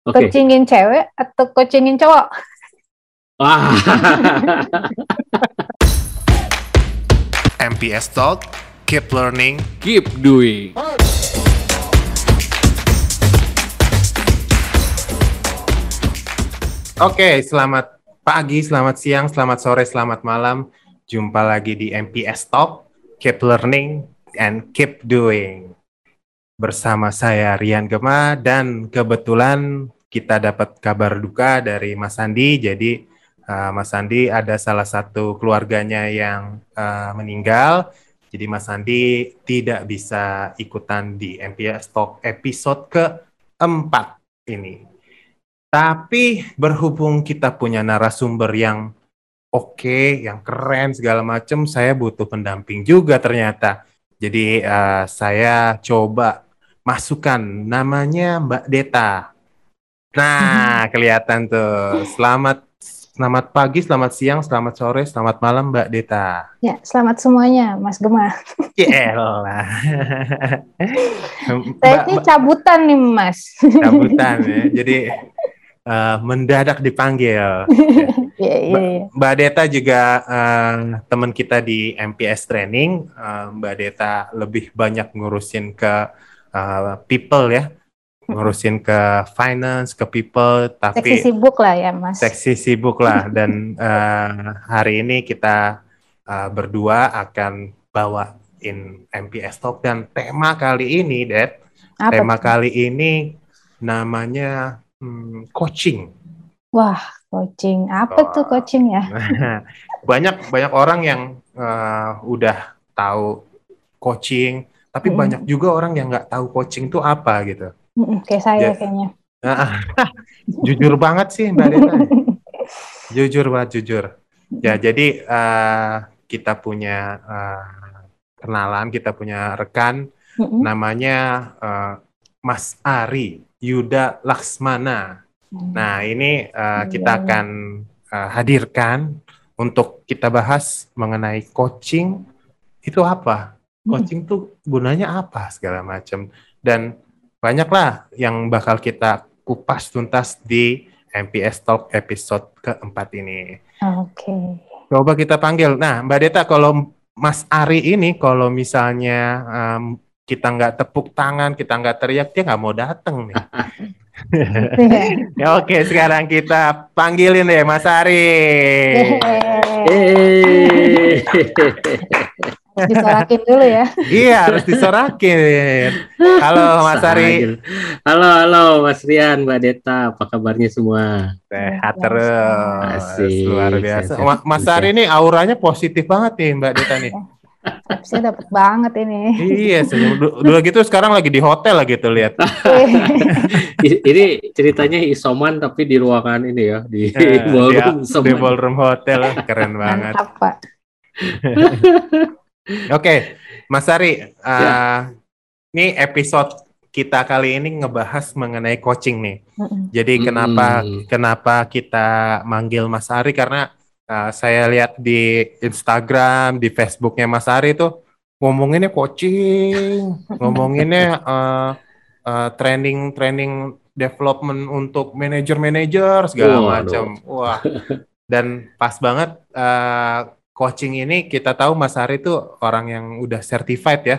Coachingin cewek atau coachingin cowok? Wah. MPS Talk, keep learning. Keep doing. Oke, selamat pagi, selamat siang, selamat sore, selamat malam. Jumpa lagi di MPS Talk, keep learning and keep doing. Bersama saya Rian Gema dan kebetulan kita dapat kabar duka dari Mas Andi. Jadi uh, Mas Andi ada salah satu keluarganya yang uh, meninggal. Jadi Mas Andi tidak bisa ikutan di MPS Talk episode keempat ini. Tapi berhubung kita punya narasumber yang oke, okay, yang keren segala macam, saya butuh pendamping juga ternyata. Jadi uh, saya coba masukkan namanya Mbak Deta. Nah, kelihatan tuh. Selamat selamat pagi, selamat siang, selamat sore, selamat malam Mbak Deta. Ya, selamat semuanya, Mas Gema. Yelah. Saya ini cabutan nih, Mas. Cabutan ya. Jadi uh, mendadak dipanggil. Iya, iya, iya. Mbak Deta juga uh, teman kita di MPS Training. Uh, Mbak Deta lebih banyak ngurusin ke uh, people ya, ngurusin ke finance, ke people. Tapi Seksi sibuk lah ya, Mas. seksi sibuk lah. Dan uh, hari ini kita uh, berdua akan bawain MPS Talk dan tema kali ini, Dad. Apa Tema tuh? kali ini namanya hmm, coaching. Wah, coaching. Apa tuh Wah. coaching ya? banyak banyak orang yang uh, udah tahu coaching, tapi Mm. banyak juga orang yang nggak tahu coaching itu apa gitu. Mm-mm, Kayak saya Ya. kayaknya. Jujur banget sih Mbak Deta. Jujur banget jujur. Ya jadi uh, kita punya uh, kenalan, kita punya rekan Mm-mm. namanya uh, Mas Ari Yuda Laksmana. Nah, ini uh, kita Iya. akan uh, hadirkan untuk kita bahas mengenai coaching itu apa? Hmm. Coaching tuh gunanya apa segala macam dan banyaklah yang bakal kita kupas tuntas di MPS Talk episode keempat ini. Oke. Coba kita panggil. Nah, Mbak Deta, kalau Mas Ari ini, kalau misalnya um, kita nggak tepuk tangan, kita nggak teriak, dia nggak mau datang nih. Ya, Oke, sekarang kita panggilin deh Mas Ari. Disorakin dulu ya. iya, harus disorakin. Halo Mas Ari. Halo, halo Mas Rian, Mbak Deta, apa kabarnya semua? Sehat terus. Asik, Luar biasa. Mas Ari ini auranya positif banget nih Mbak Deta nih. Saya dapat banget ini. iya, Dulu gitu sekarang lagi di hotel lagi tuh lihat. Ini ceritanya isoman tapi di ruangan ini ya, di Eh, ballroom di- di ballroom hotel keren banget. Mantap, Pak. Oke, Mas Ari, uh, Ya. ini episode kita kali ini ngebahas mengenai coaching nih. Jadi kenapa kenapa kita manggil Mas Ari karena uh, saya lihat di Instagram, di Facebooknya Mas Ari tuh ngomonginnya coaching, ngomonginnya uh, uh, training training development untuk manajer-manajer segala Waduh. macam. Wah. Dan pas banget uh, coaching ini kita tahu Mas Ari itu orang yang udah certified ya.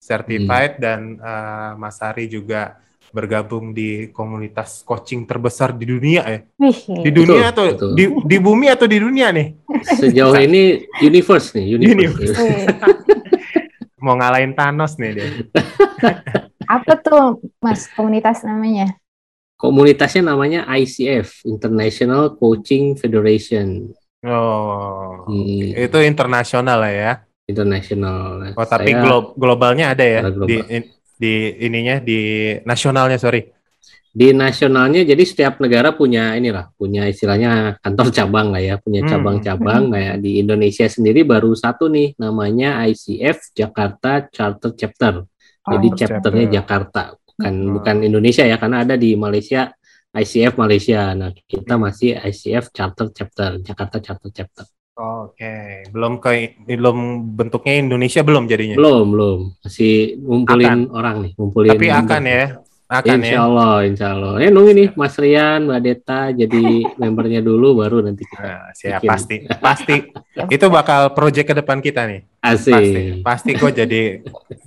Certified dan uh, Mas Ari juga bergabung di komunitas coaching terbesar di dunia ya. Di dunia Betul, atau betul. di di bumi atau di dunia nih? Sejauh ini universe nih, universe. wih. Mau ngalahin Thanos nih dia. Apa tuh, Mas, komunitas namanya? Komunitasnya namanya ICF, International Coaching Federation. Oh. Hmm, Itu internasional lah ya. international. Oh, tapi Saya- glo- globalnya ada ya Ada global. di in- di ininya di nasionalnya sorry. di nasionalnya jadi setiap negara punya inilah punya istilahnya kantor cabang lah ya punya Hmm. cabang-cabang nah ya, di Indonesia sendiri baru satu nih namanya ICF Jakarta Charter Chapter jadi Oh, chapternya chapter. Jakarta bukan Hmm. bukan Indonesia ya karena ada di Malaysia ICF Malaysia nah kita masih ICF Charter Chapter Jakarta Charter Chapter Oke, belum ke belum bentuknya Indonesia belum jadinya. belum belum masih ngumpulin orang nih ngumpulin Tapi akan ya, Akan Insya ya. Allah, insya Allah. Eh nunggu nih Mas Rian, Mbak Deta jadi membernya dulu, baru nanti kita Nah, siap Bikin. pasti. Pasti itu bakal project ke depan kita nih. Pasti. asik. Pasti kok jadi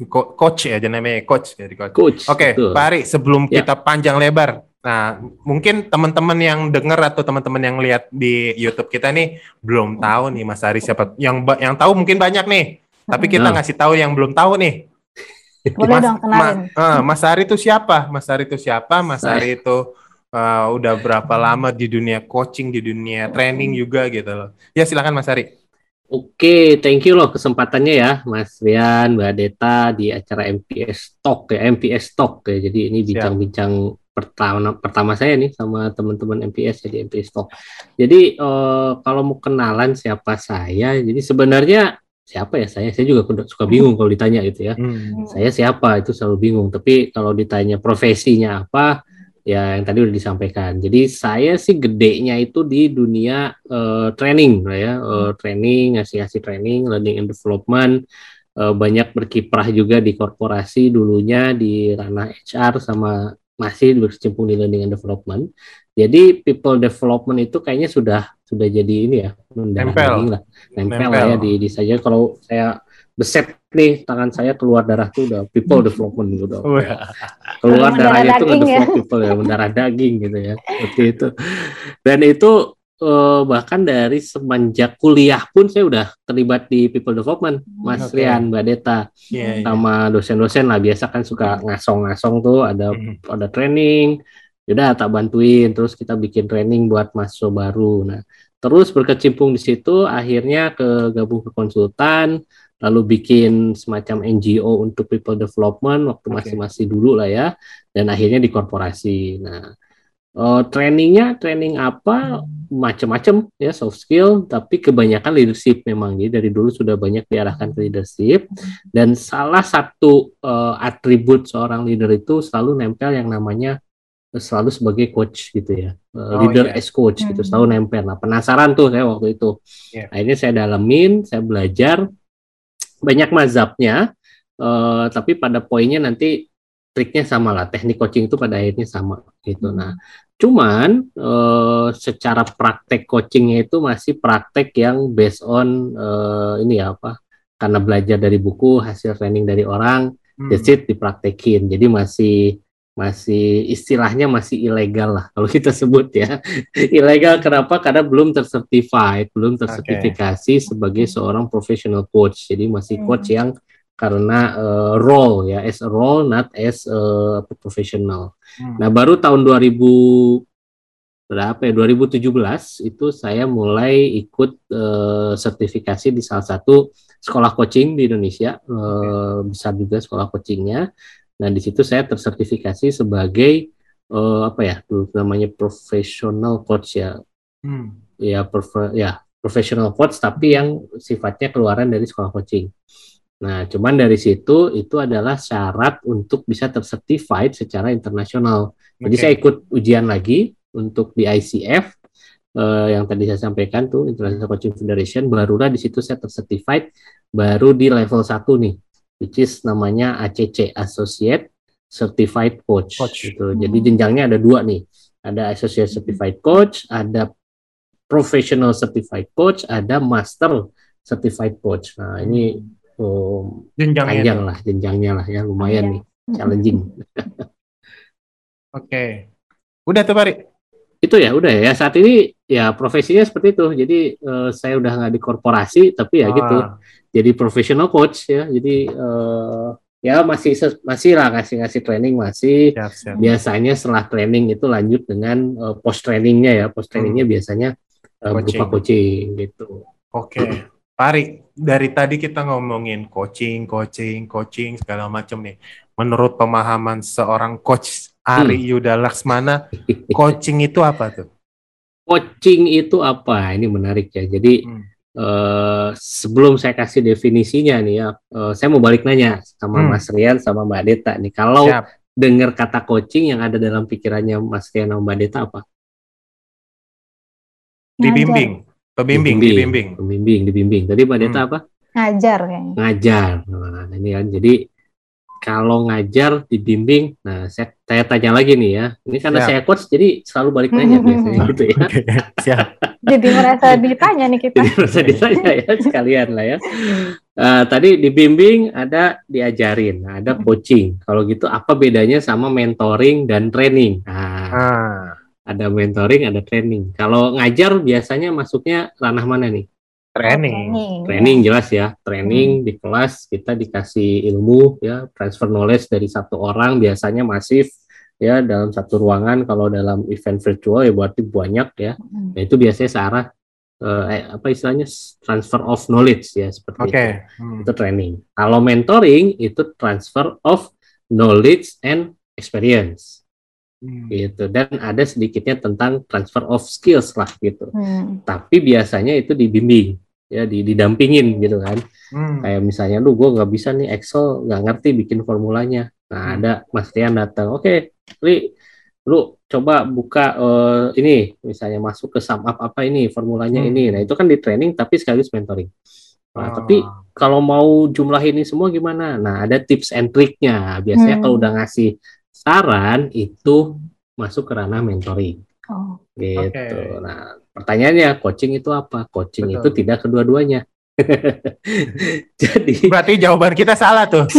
ko- coach ya, jadi namanya coach jadi coach. Coach. Oke, betul. Pak Ari, sebelum Ya. kita panjang lebar, nah mungkin teman-teman yang dengar atau teman-teman yang lihat di YouTube kita nih belum tahu nih Mas Ari siapa. Yang yang tahu mungkin banyak nih, tapi kita Hmm. ngasih tahu yang belum tahu nih. Boleh dong kenalin. Ma- eh, Mas Ari itu siapa? Mas Ari itu siapa? Mas Saya. Ari itu eh, udah berapa lama di dunia coaching, di dunia training juga gitu loh. Ya silakan Mas Ari. Oke, thank you loh kesempatannya ya, Mas Rian, Mbak Deta di acara MPS Talk ya, MPS Talk ya. Jadi ini bincang-bincang pertama pertama saya nih sama teman-teman MPS ya di MPS Talk. Jadi eh, kalau mau kenalan siapa saya, jadi sebenarnya siapa ya saya? Saya juga suka bingung kalau ditanya gitu ya. Saya siapa itu selalu bingung. Tapi kalau ditanya profesinya apa, ya yang tadi udah disampaikan. Jadi saya sih gedenya itu di dunia eh, training lah ya, Eh, training, ngasih-ngasih training, learning and development. Eh, banyak berkiprah juga di korporasi dulunya di ranah HR sama masih berkecimpung di learning and development. Jadi people development itu kayaknya sudah sudah jadi ini ya mendarah lah, nempel, Nempel. lah ya di, di saya. Kalau saya beset nih tangan saya keluar darah tuh udah people development udah Wah. keluar Mendarah darahnya itu ya. ngedevelop people ya mendarah daging gitu ya seperti itu dan itu eh, bahkan dari semenjak kuliah pun saya udah terlibat di people development Mas Oke. Rian Mbak Deta Iya, iya. sama dosen-dosen lah biasa kan suka ngasong-ngasong tuh ada Hmm. ada training udah tak bantuin terus kita bikin training buat mahasiswa baru nah terus berkecimpung di situ akhirnya ke gabung ke konsultan lalu bikin semacam NGO untuk people development waktu Oke. masih masih dulu lah ya dan akhirnya di korporasi nah eh, trainingnya training apa macam-macam ya soft skill tapi kebanyakan leadership memang jadi dari dulu sudah banyak diarahkan ke leadership dan salah satu eh, atribut seorang leader itu selalu nempel yang namanya eh, selalu sebagai coach gitu ya Oh, leader iya. as coach gitu Hmm. selalu nempel nah penasaran tuh saya waktu itu Iya. akhirnya saya dalamin saya belajar banyak mazhabnya eh, tapi pada poinnya nanti triknya sama lah teknik coaching itu pada akhirnya sama gitu. Nah cuman eh, secara praktek coachingnya itu masih praktek yang based on eh, ini ya apa karena belajar dari buku hasil training dari orang Hmm. that's it dipraktekin. Jadi masih masih istilahnya masih ilegal lah kalau kita sebut ya. Ilegal kenapa? Karena belum tersertified belum tersertifikasi sebagai seorang professional coach. Jadi masih Hmm. coach yang karena eh, role ya as a role not as a professional Hmm. nah baru tahun 2000 berapa ya 2017 itu saya mulai ikut eh, sertifikasi di salah satu sekolah coaching di Indonesia eh, besar juga sekolah coachingnya nah di situ saya tersertifikasi sebagai eh, apa ya dulu namanya professional coach ya Hmm. ya profe- ya professional coach tapi yang sifatnya keluaran dari sekolah coaching. Nah, cuman dari situ itu adalah syarat untuk bisa tercertified secara internasional. Jadi Oke. saya ikut ujian lagi untuk di ICF eh, yang tadi saya sampaikan tuh International Coaching Federation barulah di situ saya tercertified baru di level 1 nih which is namanya ACC Associate Certified Coach, Coach. gitu. Jadi jenjangnya ada dua nih. Ada Associate Certified Coach, ada Professional Certified Coach, ada Master Certified Coach. Nah, ini oh, jenjangnya panjang itu. lah jenjangnya lah ya lumayan nih Hmm. challenging. Oke. Udah tuh, Pak itu ya udah ya saat ini ya profesinya seperti itu jadi eh, saya udah nggak di korporasi tapi ya gitu Ah, jadi professional coach ya jadi eh, ya masih masih lah ngasih ngasih training masih siap, siap. biasanya setelah training itu lanjut dengan eh, post trainingnya ya post trainingnya biasanya eh, berupa Coaching. coaching gitu Oke. Pak Ari, dari tadi kita ngomongin coaching, coaching, coaching, segala macam nih. Menurut pemahaman seorang coach Ari Yuda Laksmana, coaching itu apa tuh? coaching itu apa ini menarik ya jadi Hmm. eh, sebelum saya kasih definisinya nih ya eh, saya mau balik nanya sama Hmm. Mas Rian sama Mbak Deta nih kalau Siap. dengar kata coaching yang ada dalam pikirannya Mas Rian sama Mbak Deta apa? Dibimbing. Pembimbing, dibimbing. Pembimbing, dibimbing. Tadi Mbak Deta Hmm. apa? Ngajar kayaknya. Ngajar. Nah, ini kan jadi kalau ngajar dibimbing, nah saya, saya tanya lagi nih ya. Ini karena Siap. saya coach jadi selalu balik nanya biasanya gitu ya. Oke, siap. Jadi merasa ditanya nih kita. Jadi harus ditanya ya sekalian lah ya. Eh, tadi dibimbing ada diajarin, nah, ada coaching. Kalau gitu apa bedanya sama mentoring dan training? Nah, Ah, ada mentoring, ada training. Kalau ngajar biasanya masuknya ranah mana nih? training. Training jelas ya. Training di kelas kita dikasih ilmu ya, transfer knowledge dari satu orang biasanya masif ya dalam satu ruangan. Kalau dalam event virtual ya berarti banyak ya. Hmm. Nah, itu biasanya searah eh, eh, apa istilahnya transfer of knowledge ya seperti Oke. itu. Hmm. Itu training. Kalau mentoring itu transfer of knowledge and experience Hmm. gitu. Dan ada sedikitnya tentang transfer of skills lah gitu. Hmm. Tapi biasanya itu dibimbing ya di, didampingin gitu kan. Hmm. Kayak misalnya lu gue nggak bisa nih Excel nggak ngerti bikin formulanya. Nah Hmm. ada Mas Rian datang. Oke, Ri, lu coba buka eh, ini misalnya masuk ke sum up apa ini formulanya Hmm. ini. Nah itu kan di training tapi sekaligus mentoring. Nah, Ah. tapi kalau mau jumlah ini semua gimana? Nah ada tips and triknya. Biasanya Hmm. kalau udah ngasih saran itu masuk ke ranah mentoring Oh. gitu. Oke. Nah, pertanyaannya coaching itu apa? Coaching Betul. itu tidak kedua-duanya. Jadi Berarti jawaban kita salah tuh.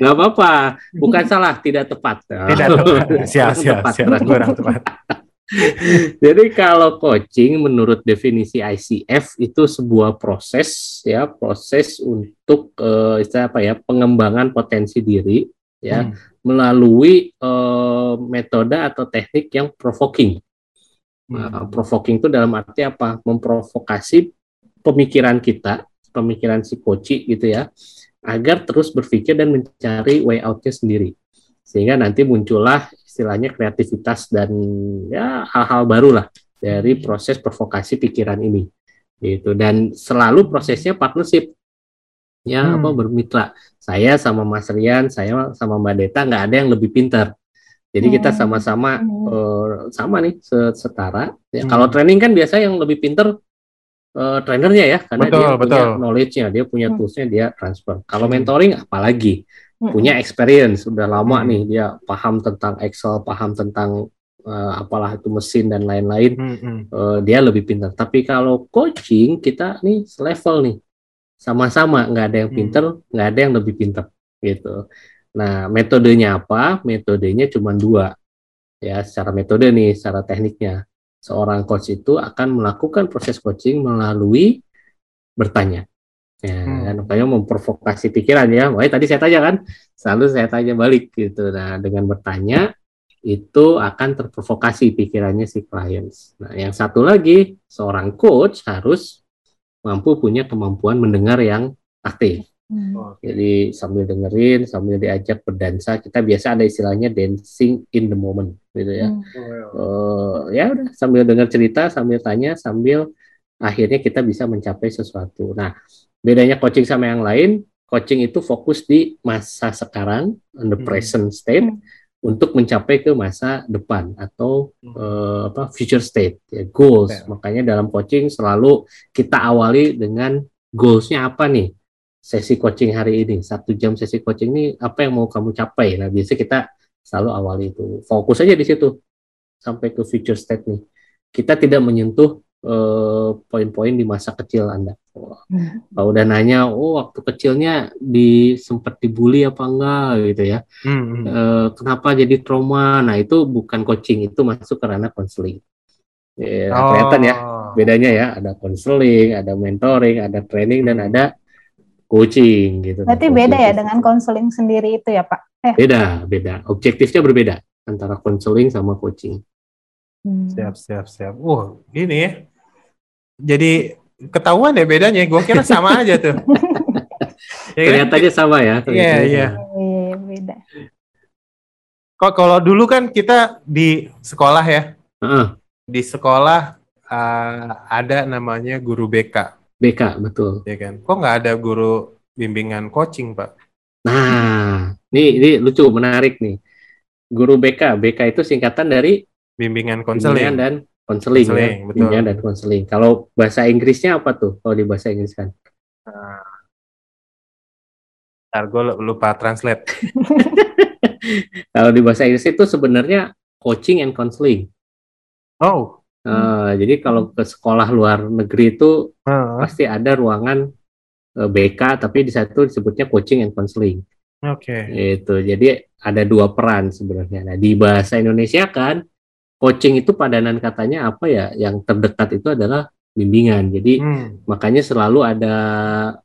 nggak apa-apa, bukan salah, tidak tepat. Tidak tepat. Siap, siap, Tepat, siap. Kurang tepat. Jadi kalau coaching menurut definisi ICF itu sebuah proses ya, proses untuk eh, istilah apa ya, pengembangan potensi diri ya Hmm. melalui eh, metode atau teknik yang provoking. Hmm. provoking itu dalam arti apa? Memprovokasi pemikiran kita, pemikiran si koci gitu ya, agar terus berpikir dan mencari way out-nya sendiri. Sehingga nanti muncullah istilahnya kreativitas dan ya hal-hal baru lah dari proses provokasi pikiran ini. Gitu. Dan selalu prosesnya partnership. Ya, Hmm. apa bermitra. Saya sama Mas Rian, saya sama Mbak Deta nggak ada yang lebih pintar. Jadi kita Hmm. sama-sama Hmm. eh, sama nih se- setara. Ya, Hmm. Kalau training kan biasa yang lebih pinter eh, trainernya ya, karena Betul, dia punya betul. knowledge-nya, dia punya Hmm. tools-nya, dia transfer. Kalau Hmm. mentoring apalagi Hmm. Punya experience, udah lama Hmm. nih dia paham tentang Excel, paham tentang eh, apalah itu mesin dan lain-lain. Hmm, hmm. eh, dia lebih pintar. Tapi kalau coaching kita nih selevel nih, sama-sama nggak ada yang Hmm. pintar, nggak ada yang lebih pintar gitu. Nah metodenya apa? Metodenya cuma dua ya secara metode nih, secara tekniknya. Seorang coach itu akan melakukan proses coaching melalui bertanya. Ya, Hmm. kan makanya memprovokasi pikiran ya. Makanya tadi saya tanya kan, selalu saya tanya balik gitu. Nah, dengan bertanya itu akan terprovokasi pikirannya si clients. Nah, yang satu lagi, seorang coach harus mampu punya kemampuan mendengar yang aktif. Hmm. Jadi sambil dengerin, sambil diajak berdansa, kita biasa ada istilahnya dancing in the moment, gitu ya. Hmm. Eh, ya udah sambil dengar cerita, sambil tanya, sambil akhirnya kita bisa mencapai sesuatu. Nah, bedanya coaching sama yang lain, coaching itu fokus di masa sekarang, on the Hmm. present state, Hmm. untuk mencapai ke masa depan atau Hmm. eh, apa future state, ya goals. Ya. Makanya dalam coaching selalu kita awali dengan goalsnya apa nih? Sesi coaching hari ini, satu jam sesi coaching ini apa yang mau kamu capai? Nah, biasanya kita selalu awali itu. Fokus aja di situ sampai ke future state nih. Kita tidak menyentuh poin-poin di masa kecil Anda. Hmm. Kalau udah nanya, oh waktu kecilnya di sempat dibully apa enggak gitu ya. Hmm. Eh, kenapa jadi trauma? Nah, itu bukan coaching, itu masuk ke ranah konseling. Ya, kelihatan ya Oh. bedanya ya, ada konseling, ada mentoring, ada training dan ada coaching gitu. Berarti Nah, beda coaching ya itu- dengan konseling sendiri itu ya Pak? Eh. Beda, beda. Objektifnya berbeda antara konseling sama coaching. Hmm. Siap, siap, siap. Wah, ini ya. Jadi ketahuan ya bedanya. Gue kira sama aja tuh. Ya kan? Kelihatannya sama ya. Iya, iya. Iya, beda. Kok kalau dulu kan kita di sekolah ya. Heeh, Di sekolah eh, ada namanya guru BK, BK betul. ya kan? Kok nggak ada guru bimbingan coaching, Pak? Nah, ini ini lucu, menarik nih. Guru BK, BK itu singkatan dari Bimbingan bimbingan konseling. dan konseling ya. Betul. Dan konseling. Kalau bahasa Inggrisnya apa tuh? Kalau di bahasa Inggris kan? Ntar gue lupa translate. Kalau di bahasa Inggris itu sebenarnya coaching and counseling. Oh. Uh, jadi kalau ke sekolah luar negeri itu uh, pasti ada ruangan uh, BK, tapi di satu disebutnya coaching and counseling. Oke. Itu jadi ada dua peran sebenarnya. Nah di bahasa Indonesia kan coaching itu padanan katanya apa ya? Yang terdekat itu adalah bimbingan. Jadi Hmm. makanya selalu ada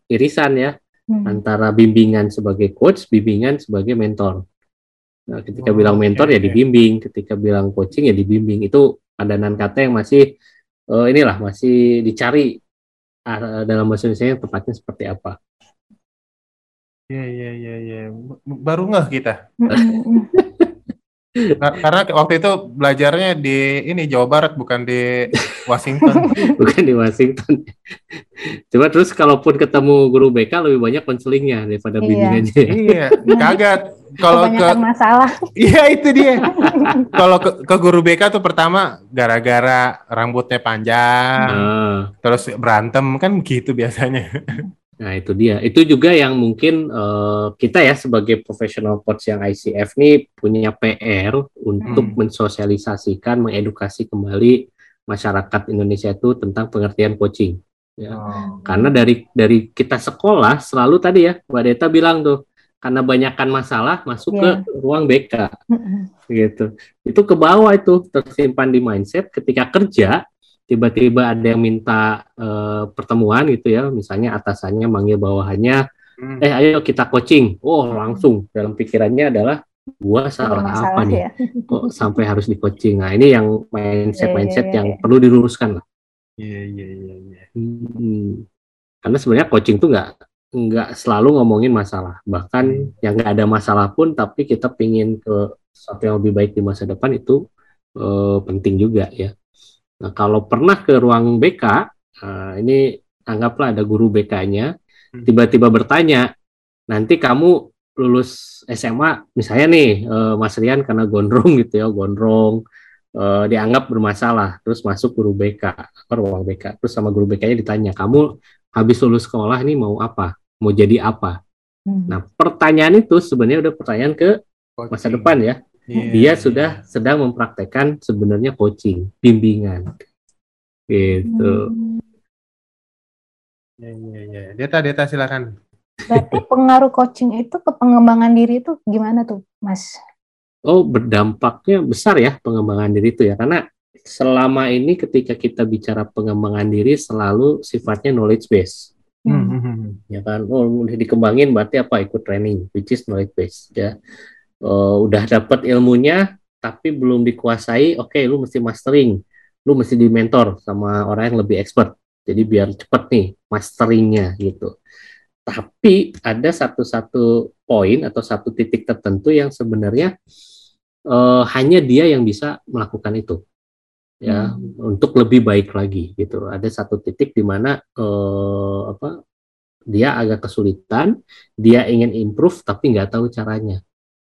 irisan ya Hmm. antara bimbingan sebagai coach, bimbingan sebagai mentor. Nah, ketika Oh, bilang mentor ya oke. dibimbing, ketika bilang coaching ya dibimbing. Itu padanan kata yang masih eh, inilah masih dicari ah, dalam bahasa Indonesia yang tepatnya seperti apa. Iya iya iya iya. Baru ngeh kita. Ka- Karena waktu itu belajarnya di ini Jawa Barat bukan di Washington. bukan di Washington. Coba terus kalaupun ketemu guru BK lebih banyak konselingnya daripada Iya. bimbingannya. iya, kaget. Kalau ke masalah. Iya itu dia. Kalau ke, ke guru BK tuh pertama gara-gara rambutnya panjang, Nah, terus berantem kan gitu biasanya. Nah, itu dia. Itu juga yang mungkin eh, kita ya sebagai profesional coach yang ICF nih punya PR untuk Hmm. mensosialisasikan, mengedukasi kembali masyarakat Indonesia itu tentang pengertian coaching. Ya. Karena dari dari kita sekolah selalu tadi ya, Mbak Deta bilang tuh, karena banyakkan masalah masuk Iya. ke ruang BK. Gitu. Itu ke bawah itu tersimpan di mindset ketika kerja tiba-tiba ada yang minta eh, pertemuan gitu ya, misalnya atasannya manggil bawahannya, Hmm. eh ayo kita coaching. Oh, langsung dalam pikirannya adalah gua salah masalah apa nih? ya. Kok sampai harus di coaching. Nah, ini yang mindset-mindset Iya, iya, yang iya. perlu diluruskan lah. Iya iya iya iya. Hmm. Karena sebenarnya coaching tuh nggak nggak selalu ngomongin masalah. Bahkan Hmm. yang nggak ada masalah pun, tapi kita pingin ke sesuatu yang lebih baik di masa depan itu eh, penting juga ya. Nah kalau pernah ke ruang BK, eh, ini anggaplah ada guru BK-nya, Hmm. tiba-tiba bertanya, nanti kamu lulus SMA, misalnya nih eh, Mas Rian karena gondrong gitu ya, gondrong eh, dianggap bermasalah, terus masuk guru BK, apa ruang BK, terus sama guru BK-nya ditanya, kamu habis lulus sekolah nih mau apa? Mau jadi apa? Hmm. Nah, pertanyaan itu sebenarnya udah pertanyaan ke masa depan ya. Iya, Dia sudah sedang mempraktekkan sebenarnya coaching, bimbingan. Gitu. Iya iya. Deta Deta silakan. Berarti pengaruh coaching itu ke pengembangan diri itu gimana tuh, Mas? Oh, berdampaknya besar ya pengembangan diri itu ya. Karena selama ini ketika kita bicara pengembangan diri selalu sifatnya knowledge base. Hmm. hmm, hmm. ya kan oh udah dikembangin berarti apa ikut training which is knowledge base ya Eh, udah dapat ilmunya tapi belum dikuasai oke lu mesti mastering. Lu mesti di mentor sama orang yang lebih expert. Jadi biar cepet nih masteringnya gitu. Tapi ada satu-satu poin atau satu titik tertentu yang sebenarnya eh, hanya dia yang bisa melakukan itu. Ya untuk lebih baik lagi gitu. Ada satu titik di mana eh, apa dia agak kesulitan dia ingin improve tapi nggak tahu caranya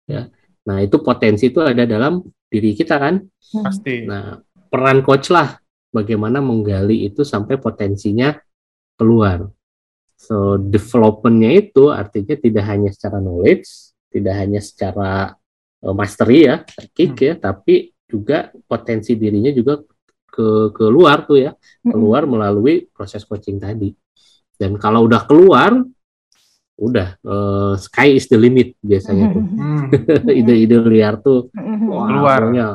ya nah itu potensi itu ada dalam diri kita kan Hmm. Pasti. nah peran coach lah bagaimana menggali itu sampai potensinya keluar so developmentnya itu artinya tidak hanya secara knowledge tidak hanya secara eh, mastery ya kick ya tapi juga potensi dirinya juga ke keluar tuh ya keluar melalui proses coaching tadi. Dan kalau udah keluar, udah eh, sky is the limit biasanya tuh. Hmm. Ide-ide liar tuh, Hmm. wah, Keluar. pokoknya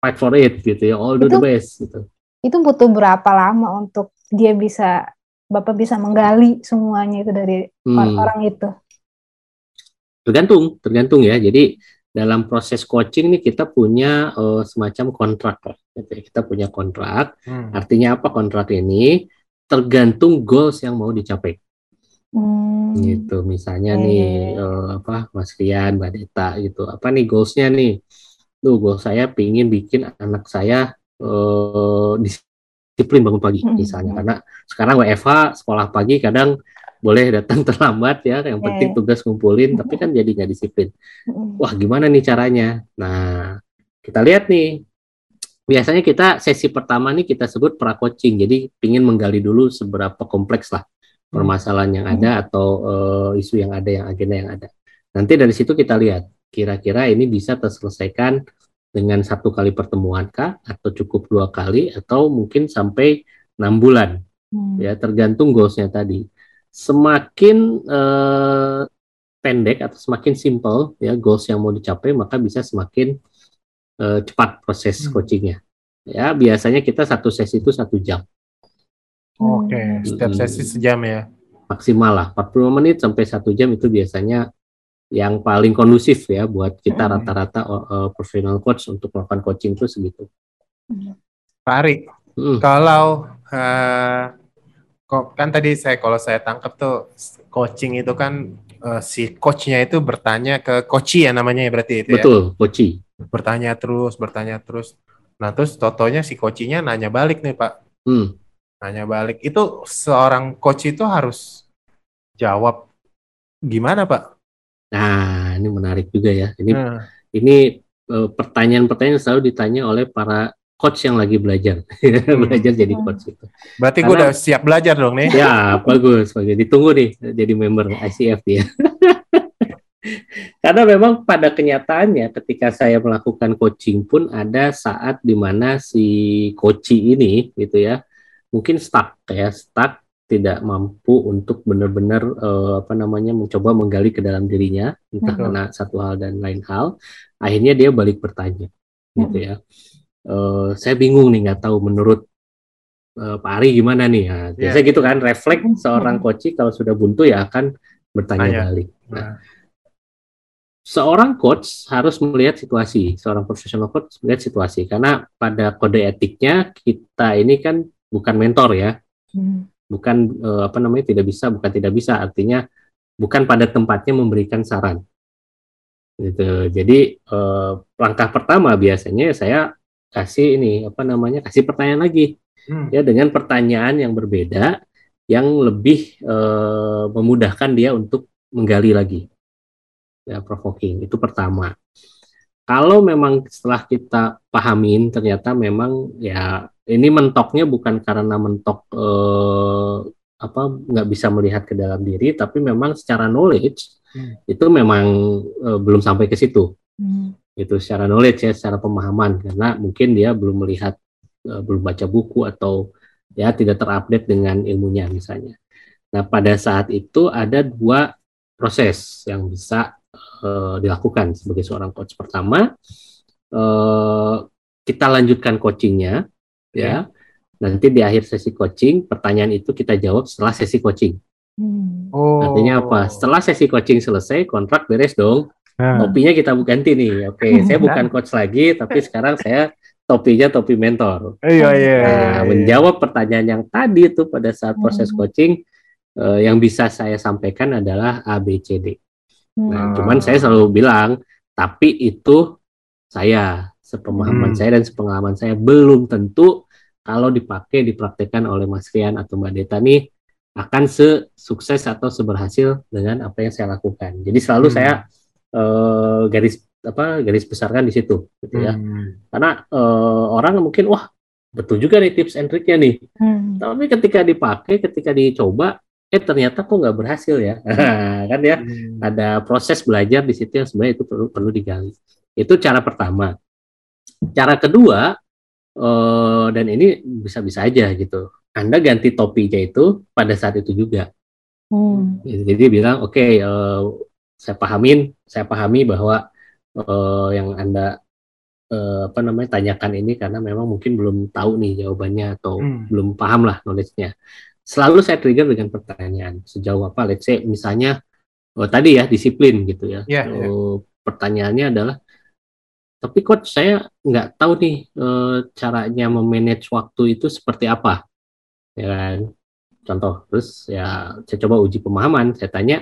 fight for it gitu ya, all do the Itu- best gitu. Itu butuh berapa lama untuk dia bisa Bapak bisa menggali semuanya itu dari Hmm, orang-orang itu? tergantung, tergantung ya. Jadi dalam proses coaching nih kita punya eh, semacam kontrak gitu ya. Kita punya kontrak. Hmm. Artinya apa kontrak ini? Tergantung goals yang mau dicapai. Hmm. gitu misalnya Iya, nih iya, iya. eh, apa Mas Rian Mbak Deta gitu apa nih goalsnya nih tuh goal saya pingin bikin anak saya eh, disiplin bangun pagi Mm, misalnya mm. karena sekarang WFH sekolah pagi kadang boleh datang terlambat ya yang penting iya. tugas ngumpulin tapi kan jadi nggak disiplin Hmm. wah gimana nih caranya nah kita lihat nih biasanya kita sesi pertama nih kita sebut pra coaching jadi pingin menggali dulu seberapa kompleks lah permasalahan yang ada atau uh, isu yang ada, yang agenda yang ada. Nanti dari situ kita lihat kira-kira ini bisa terselesaikan dengan satu kali pertemuan kah, atau cukup dua kali, atau mungkin sampai enam bulan, hmm. ya tergantung goalsnya tadi. Semakin uh, pendek atau semakin simple ya goals yang mau dicapai, maka bisa semakin uh, cepat proses hmm. coachingnya. Ya biasanya kita satu sesi itu satu jam. Oke, okay. Hmm. setiap sesi sejam ya. Maksimal lah, 40 menit sampai satu jam itu biasanya yang paling kondusif ya buat kita hmm. rata-rata hmm. uh, professional coach untuk melakukan coaching itu segitu. Pak Ari, hmm. kalau uh, kok kan tadi saya kalau saya tangkap tuh coaching itu kan uh, si coachnya itu bertanya ke coachi ya namanya ya berarti itu Betul, ya? coachi. Bertanya terus, bertanya terus. Nah terus totonya si coachinya nanya balik nih Pak. Hmm nanya balik itu seorang coach itu harus jawab gimana pak? Nah ini menarik juga ya. Ini hmm. ini uh, pertanyaan-pertanyaan selalu ditanya oleh para coach yang lagi belajar hmm. belajar jadi coach itu. Berarti gue udah siap belajar dong nih. Ya bagus, bagus. Ditunggu nih jadi member ICF dia. Karena memang pada kenyataannya ketika saya melakukan coaching pun ada saat di mana si coaching ini gitu ya mungkin stuck ya stuck tidak mampu untuk benar-benar uh, apa namanya mencoba menggali ke dalam dirinya entah hmm. karena satu hal dan lain hal akhirnya dia balik bertanya hmm. gitu ya uh, saya bingung nih nggak tahu menurut uh, Pak Ari gimana nih ya biasa yeah. gitu kan refleks hmm. seorang coach kalau sudah buntu ya akan bertanya Tanya. balik nah, nah seorang coach harus melihat situasi, seorang profesional coach melihat situasi karena pada kode etiknya kita ini kan bukan mentor ya. Hmm. bukan uh, apa namanya tidak bisa bukan tidak bisa. Artinya bukan pada tempatnya memberikan saran. Gitu. Jadi uh, langkah pertama biasanya saya kasih ini apa namanya kasih pertanyaan lagi. Hmm. ya dengan pertanyaan yang berbeda yang lebih uh, memudahkan dia untuk menggali lagi. Ya provoking. Itu pertama. Kalau memang setelah kita pahamin ternyata memang ya ini mentoknya bukan karena mentok eh, apa nggak bisa melihat ke dalam diri tapi memang secara knowledge hmm. itu memang eh, belum sampai ke situ hmm. itu secara knowledge ya secara pemahaman karena mungkin dia belum melihat eh, belum baca buku atau ya tidak terupdate dengan ilmunya misalnya nah pada saat itu ada dua proses yang bisa uh, dilakukan sebagai seorang coach. Pertama, uh, kita lanjutkan coachingnya, ya. Nanti di akhir sesi coaching, pertanyaan itu kita jawab setelah sesi coaching. Hmm. Oh. Artinya apa? Setelah sesi coaching selesai, kontrak beres dong. Hmm. Topinya kita ganti nih. Oke, okay, saya bukan coach lagi, tapi sekarang saya topinya topi mentor. Iya, iya. Nah, iya. menjawab pertanyaan yang tadi itu pada saat proses coaching, uh, yang bisa saya sampaikan adalah A, B, C, D. Nah, hmm. cuman saya selalu bilang, tapi itu saya, sepemahaman hmm. saya dan sepengalaman saya belum tentu kalau dipakai dipraktekkan oleh Mas Rian atau Mbak Deta nih akan sesukses atau seberhasil dengan apa yang saya lakukan. Jadi selalu hmm. saya uh, garis apa garis besarkan di situ, gitu ya. Hmm. Karena uh, orang mungkin wah betul juga nih tips and triknya nih. Hmm. Tapi ketika dipakai, ketika dicoba, eh ternyata kok nggak berhasil ya kan ya hmm. ada proses belajar di situ yang sebenarnya itu perlu perlu digali itu cara pertama cara kedua uh, dan ini bisa-bisa aja gitu anda ganti topinya itu pada saat itu juga hmm. jadi bilang oke okay, uh, eh, saya pahamin saya pahami bahwa uh, yang anda uh, apa namanya tanyakan ini karena memang mungkin belum tahu nih jawabannya atau hmm. belum paham lah knowledge-nya selalu saya trigger dengan pertanyaan sejauh apa let's say misalnya oh, tadi ya disiplin gitu ya yeah, yeah. pertanyaannya adalah tapi coach saya nggak tahu nih e, caranya memanage waktu itu seperti apa ya kan contoh terus ya saya coba uji pemahaman saya tanya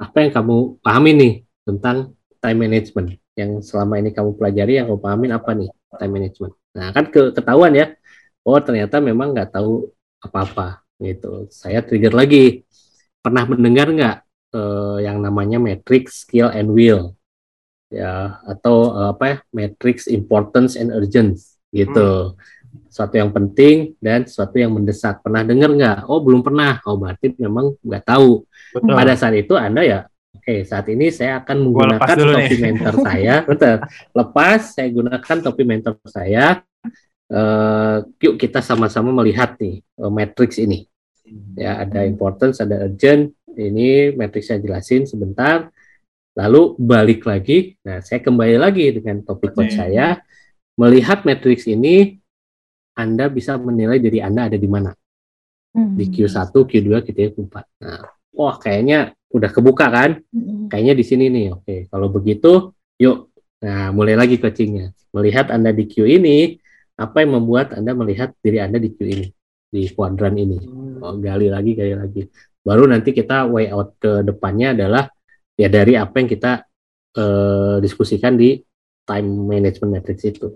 apa yang kamu pahami nih tentang time management yang selama ini kamu pelajari yang kamu pahamin apa nih time management nah kan ke, ketahuan ya oh ternyata memang nggak tahu apa-apa gitu. Saya trigger lagi. Pernah mendengar nggak uh, yang namanya matrix skill and will? Ya, atau uh, apa ya? Matrix importance and urgence gitu. Hmm. Sesuatu yang penting dan sesuatu yang mendesak. Pernah dengar nggak? Oh belum pernah. Oh berarti memang nggak tahu. Betul. Pada saat itu Anda ya, oke saat ini saya akan menggunakan topi nih. mentor saya. Betul. Lepas saya gunakan topi mentor saya. Eh, yuk kita sama-sama melihat nih eh, matrix ini. Ya ada importance, ada urgent. Ini matrix saya jelasin sebentar. Lalu balik lagi. Nah saya kembali lagi dengan topik coach Oke. saya. Melihat matrix ini, Anda bisa menilai diri Anda ada di mana Hmm. di Q1, Q2, Q3, Q4. Nah, wah kayaknya udah kebuka kan? Hmm. Kayaknya di sini nih. Oke, kalau begitu, yuk. Nah, mulai lagi coachingnya. Melihat Anda di Q ini, apa yang membuat Anda melihat diri Anda di Q ini, di kuadran ini. Oh, gali lagi, gali lagi. Baru nanti kita way out ke depannya adalah ya dari apa yang kita eh, diskusikan di time management matrix itu.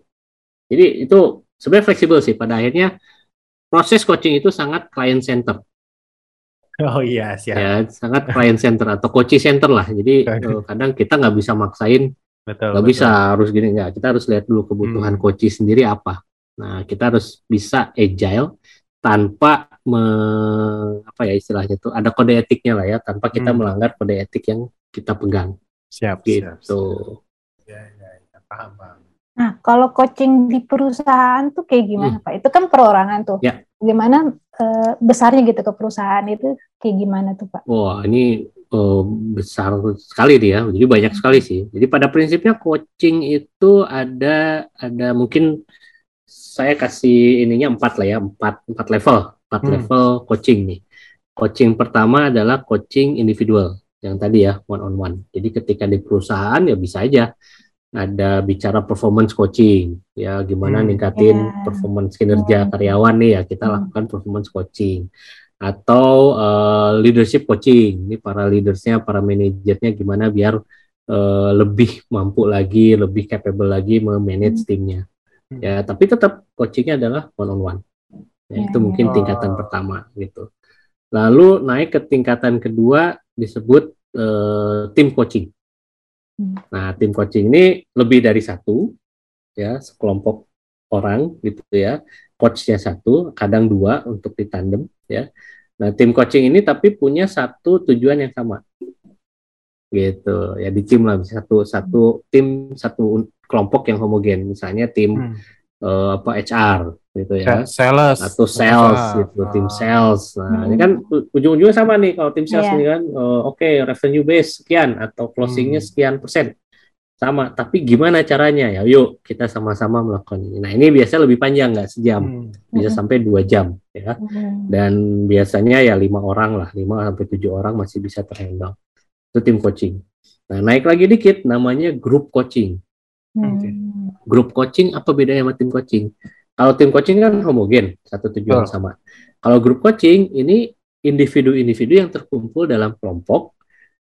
Jadi itu sebenarnya fleksibel sih. Pada akhirnya proses coaching itu sangat client center Oh iya, siap. ya sangat client center atau coaching center lah jadi eh, kadang kita nggak bisa maksain Betul. nggak betul. bisa harus gini nggak kita harus lihat dulu kebutuhan Hmm. coaching sendiri apa nah kita harus bisa agile tanpa me, apa ya istilahnya tuh ada kode etiknya lah ya tanpa kita Hmm. melanggar kode etik yang kita pegang Siap, siap. gitu siap. Ya, ya, ya. Paham, paham. Nah, kalau coaching di perusahaan tuh kayak gimana, Pak? Itu kan perorangan tuh. Hmm. Ya. Gimana eh, besarnya gitu ke perusahaan itu kayak gimana tuh, Pak? Wah, ini eh, besar sekali dia. Jadi banyak sekali sih. Jadi pada prinsipnya coaching itu ada ada mungkin saya kasih ininya empat lah ya, empat empat level, empat Hmm. level coaching nih. Coaching pertama adalah coaching individual yang tadi ya one on one. Jadi ketika di perusahaan ya bisa aja ada bicara performance coaching ya gimana Hmm. ningkatin Ya. performance kinerja Hmm. karyawan nih ya kita Hmm. lakukan performance coaching atau eh, leadership coaching ini para leadersnya para manajernya gimana biar eh, lebih mampu lagi lebih capable lagi memanage Hmm. timnya Hmm. ya tapi tetap coachingnya adalah one on one ya, itu ya. mungkin Oh. tingkatan pertama gitu lalu naik ke tingkatan kedua disebut eh, tim coaching. Hmm. nah tim coaching ini lebih dari satu ya sekelompok orang gitu ya. Coachnya satu kadang dua untuk ditandem ya. Nah tim coaching ini tapi punya satu tujuan yang sama. Gitu ya di tim lah satu satu tim satu kelompok yang homogen. Misalnya tim Hmm. eh, apa HR gitu ya Sales. atau sales Ah, gitu ah. tim sales nah Hmm. ini kan ujung-ujungnya sama nih kalau tim sales Iya. ini kan eh, oke revenue base sekian atau closingnya Hmm. sekian persen sama tapi gimana caranya ya yuk kita sama-sama melakukan ini nah ini biasanya lebih panjang nggak sejam Hmm. bisa Hmm. sampai dua jam ya Hmm. dan biasanya ya lima orang lah lima sampai tujuh orang masih bisa terhandle itu tim coaching nah naik lagi dikit namanya grup coaching Oke. Hmm. grup coaching apa bedanya sama tim coaching? Kalau tim coaching kan homogen, satu tujuan Betul. sama. Kalau grup coaching ini individu-individu yang terkumpul dalam kelompok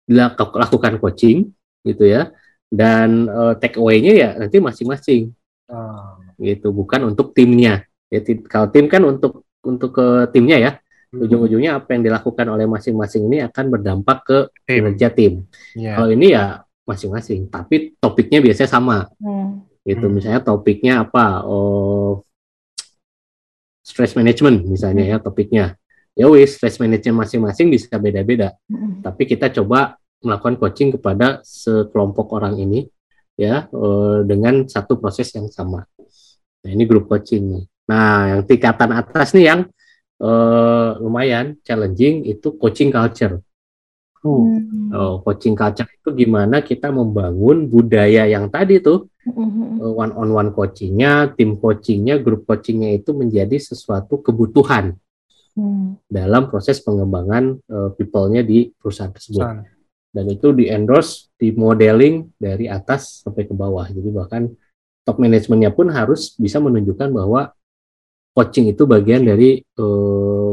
lakukan coaching gitu ya. Dan eh, take away-nya ya nanti masing-masing Ah. gitu, bukan untuk timnya. Ya, ti- kalau tim kan untuk untuk ke timnya ya. Hmm. Ujung-ujungnya apa yang dilakukan oleh masing-masing ini akan berdampak ke Tim. kinerja tim. Ya. Kalau ini ya masing-masing, tapi topiknya biasanya sama Hmm. gitu Hmm. misalnya topiknya apa oh stress management misalnya ya topiknya ya wis stress management masing-masing bisa beda-beda Hmm. tapi kita coba melakukan coaching kepada sekelompok orang ini ya eh, dengan satu proses yang sama nah ini grup coaching nih nah yang tingkatan atas nih yang eh, lumayan challenging itu coaching culture Uh. Hmm. oh, coaching culture itu gimana kita membangun budaya yang tadi tuh Hmm. one on one coachingnya, tim coachingnya, grup coachingnya itu menjadi sesuatu kebutuhan Hmm. dalam proses pengembangan eh, people-nya di perusahaan tersebut. Dan itu di endorse, di modeling dari atas sampai ke bawah. Jadi bahkan top manajemennya pun harus bisa menunjukkan bahwa coaching itu bagian dari eh,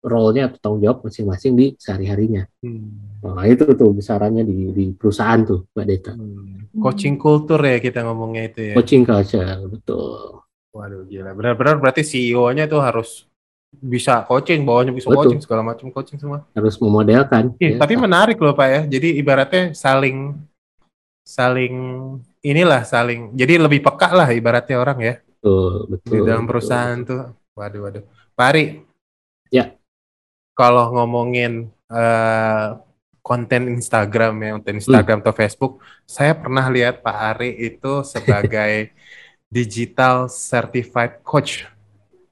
role-nya atau tanggung jawab masing-masing di sehari-harinya. Hmm. Nah, itu tuh besarannya di, di perusahaan tuh, Mbak Deta. Hmm. Coaching kultur ya kita ngomongnya itu ya. Coaching culture, betul. Waduh gila. Benar-benar berarti CEO-nya tuh harus bisa coaching, bawahnya bisa Betul. coaching segala macam coaching semua. Harus memodelkan. Ih, ya. tapi menarik loh Pak ya. Jadi ibaratnya saling saling inilah saling. Jadi lebih peka lah ibaratnya orang ya. betul, betul. di dalam betul. perusahaan tuh. Waduh, waduh. Pak Ari. Ya. Kalau ngomongin eh, konten Instagram ya, konten Hmm. Instagram atau Facebook, saya pernah lihat Pak Ari itu sebagai digital certified coach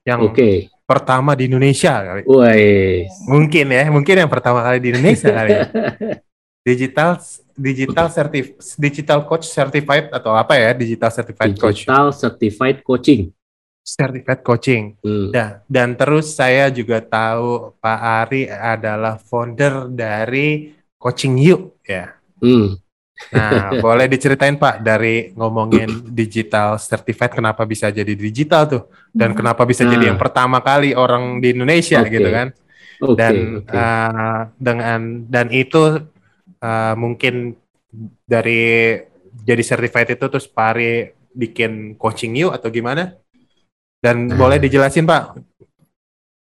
yang Oke, pertama di Indonesia kali. Mungkin ya, mungkin yang pertama kali di Indonesia kali ya. Digital digital certif digital coach certified atau apa ya? Digital certified coach. digital certified coaching. Certified coaching. Hmm. Nah, dan terus saya juga tahu Pak Ari adalah founder dari Coaching You ya. Hmm. Nah, boleh diceritain Pak dari ngomongin digital certified kenapa bisa jadi digital tuh dan kenapa bisa jadi Nah. yang pertama kali orang di Indonesia Oke. gitu kan? Oke, dan oke. uh, dengan dan itu uh, mungkin dari jadi certified itu terus Pak Ari bikin coaching you atau gimana? Dan Nah. boleh dijelasin Pak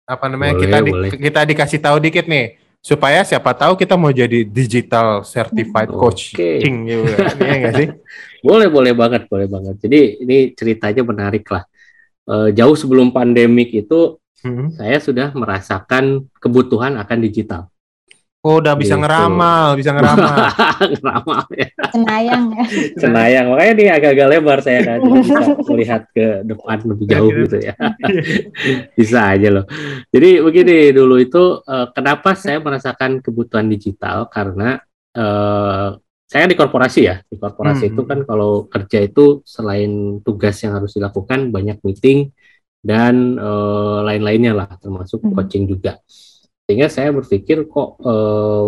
apa namanya Boleh, kita di- boleh. kita dikasih tahu dikit nih supaya siapa tahu kita mau jadi digital certified Oke. coaching Iya nggak sih? Boleh, boleh banget, boleh banget. Jadi ini ceritanya menarik lah. Eh, jauh sebelum pandemik itu Hmm. saya sudah merasakan kebutuhan akan digital. Oh udah bisa Gitu. ngeramal, bisa ngeramal. Ngeramal ya. Cenayang ya. Cenayang. Makanya ini agak-agak lebar saya kan. Bisa melihat ke depan lebih jauh gitu ya. bisa aja loh. Jadi begini dulu itu eh, kenapa saya merasakan kebutuhan digital karena eh, saya di korporasi ya. Di korporasi Hmm. itu kan kalau kerja itu selain tugas yang harus dilakukan banyak meeting dan eh, lain-lainnya lah termasuk Hmm. coaching juga. Sehingga saya berpikir kok eh,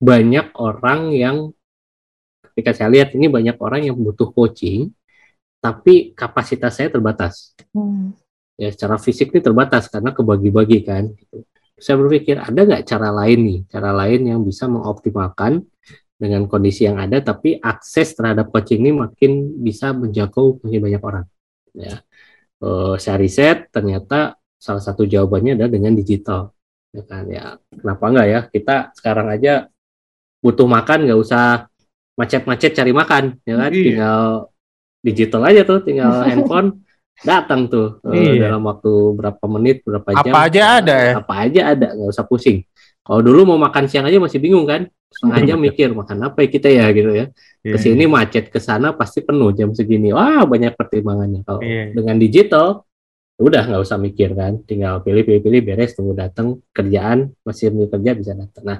banyak orang yang ketika saya lihat ini banyak orang yang butuh coaching tapi kapasitas saya terbatas Hmm. ya secara fisik ini terbatas karena kebagi-bagi kan gitu. Saya berpikir ada nggak cara lain nih, cara lain yang bisa mengoptimalkan dengan kondisi yang ada, tapi akses terhadap coaching ini makin bisa menjangkau makin banyak orang. Ya, Eh, saya riset ternyata salah satu jawabannya adalah dengan digital. Ya kan, ya kenapa nggak ya? Kita sekarang aja butuh makan nggak usah macet-macet cari makan, ya kan? Iya. Tinggal digital aja tuh, tinggal handphone datang tuh eh, Iya. dalam waktu berapa menit, berapa jam. Apa aja ada ya? Apa aja ada, nggak usah pusing. Kalau dulu mau makan siang aja masih bingung kan? Setengah jam mikir makan apa ya kita ya gitu ya. Ke sini macet, ke sana pasti penuh jam segini. Wah, banyak pertimbangannya. Kalau Iya. dengan digital udah nggak usah mikir kan, tinggal pilih pilih pilih beres tunggu datang kerjaan masih mau kerja bisa datang. Nah,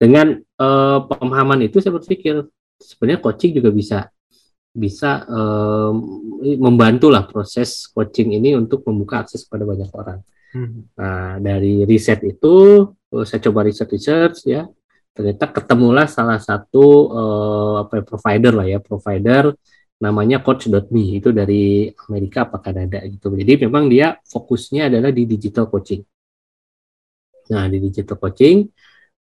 dengan eh, pemahaman itu saya berpikir sebenarnya coaching juga bisa bisa em, membantu lah proses coaching ini untuk membuka akses kepada banyak orang. Hmm. Nah, dari riset itu eh, saya coba riset-riset ya, ternyata ketemulah salah satu eh, apa ya, provider lah ya, provider namanya Coach.me itu dari Amerika apa Kanada gitu. Jadi memang dia fokusnya adalah di digital coaching. Nah, di digital coaching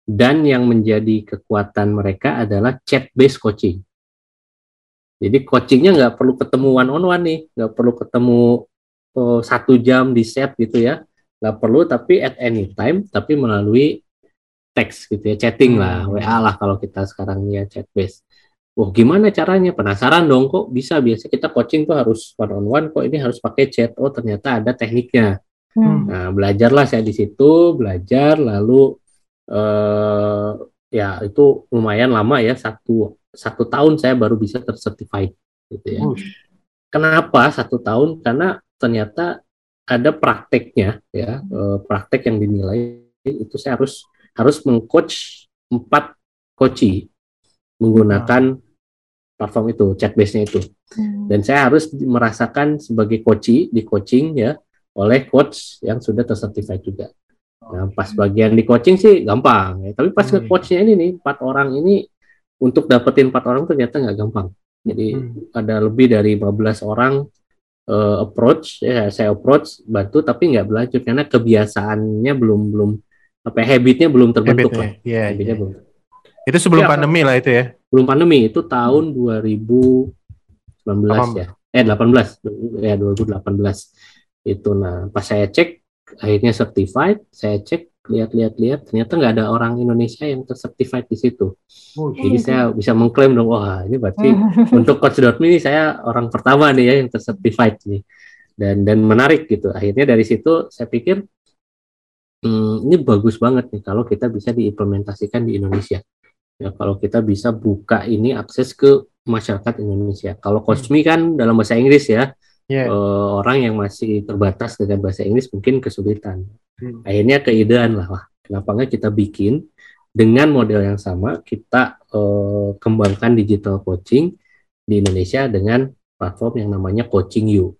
dan yang menjadi kekuatan mereka adalah chat based coaching. Jadi coachingnya nggak perlu ketemu one on one nih, nggak perlu ketemu eh, satu jam di set gitu ya, nggak perlu tapi at any time, tapi melalui teks gitu ya, chatting lah. WA lah kalau kita sekarang ya chat based. Wah gimana caranya? Penasaran dong kok bisa biasa kita coaching tuh harus one on one, kok ini harus pakai chat? Oh ternyata ada tekniknya. Hmm. Nah, belajarlah saya di situ, belajar lalu eh ya itu lumayan lama ya satu satu tahun saya baru bisa tercertified gitu ya. Wush. Kenapa satu tahun? Karena ternyata ada prakteknya ya, eh, praktek yang dinilai itu saya harus harus mengcoach empat coachee menggunakan platform itu, chat base-nya itu Hmm. dan saya harus merasakan sebagai coachee di coaching ya oleh coach yang sudah tersertified juga. Nah, pas bagian di coaching sih gampang ya, tapi pas ke Hmm. coachnya ini nih empat orang ini untuk dapetin empat orang ternyata nggak gampang. Jadi Hmm. ada lebih dari 15 orang eh, approach ya saya approach bantu tapi nggak berlanjut karena kebiasaannya belum belum apa ya, habitnya belum terbentuk lah. Habitnya, Iya, Habitnya iya. belum Itu sebelum Iya, pandemi lah itu ya. belum pandemi itu tahun 2019 ya. Eh 18 ya 2018 itu nah pas saya cek akhirnya certified. Saya cek lihat-lihat lihat. Ternyata nggak ada orang Indonesia yang tercertified di situ. Jadi saya bisa mengklaim dong wah ini berarti untuk coach.me ini saya orang pertama nih ya yang tercertified nih. Dan dan menarik gitu. Akhirnya dari situ saya pikir hmm, ini bagus banget nih kalau kita bisa diimplementasikan di Indonesia. Ya, kalau kita bisa buka ini akses ke masyarakat Indonesia. Kalau Coach Me kan dalam bahasa Inggris ya, yeah. uh, orang yang masih terbatas dengan bahasa Inggris mungkin kesulitan. Hmm. Akhirnya keidean lah, wah, kenapa nggak kita bikin dengan model yang sama, kita uh, kembangkan digital coaching di Indonesia dengan platform yang namanya Coaching You.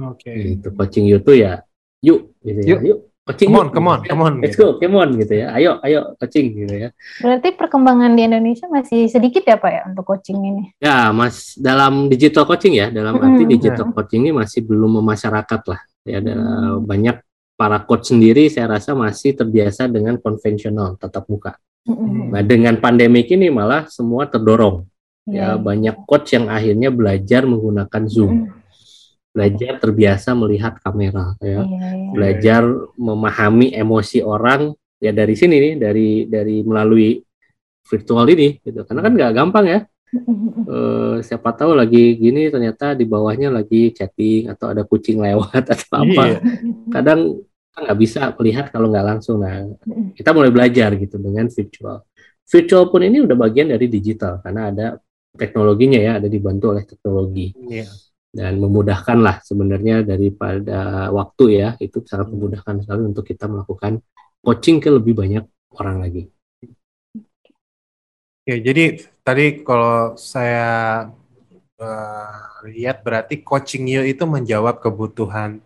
Oke. Okay. Gitu. Coaching You tuh ya, yuk, gitu ya, yuk, yuk coaching come on, come on, come on. Let's go, come on gitu ya. Ayo, ayo coaching gitu ya. Berarti perkembangan di Indonesia masih sedikit ya Pak ya untuk coaching ini? Ya, Mas dalam digital coaching ya, dalam hmm. arti digital yeah. coaching ini masih belum memasyarakat lah. Ya, ada hmm. banyak para coach sendiri saya rasa masih terbiasa dengan konvensional tatap muka. Hmm. Nah, dengan pandemi ini malah semua terdorong. Yeah. Ya, banyak coach yang akhirnya belajar menggunakan Zoom. Hmm belajar terbiasa melihat kamera ya, yeah, yeah. belajar memahami emosi orang ya dari sini nih, dari dari melalui virtual ini gitu. Karena kan nggak gampang ya. Uh, siapa tahu lagi gini ternyata di bawahnya lagi chatting atau ada kucing lewat atau apa. Yeah. Kadang nggak bisa melihat kalau nggak langsung. Nah, kita mulai belajar gitu dengan virtual. Virtual pun ini udah bagian dari digital karena ada teknologinya ya, ada dibantu oleh teknologi. Yeah dan memudahkan lah sebenarnya daripada waktu ya itu sangat memudahkan sekali untuk kita melakukan coaching ke lebih banyak orang lagi. Ya jadi tadi kalau saya uh, lihat berarti coaching you itu menjawab kebutuhan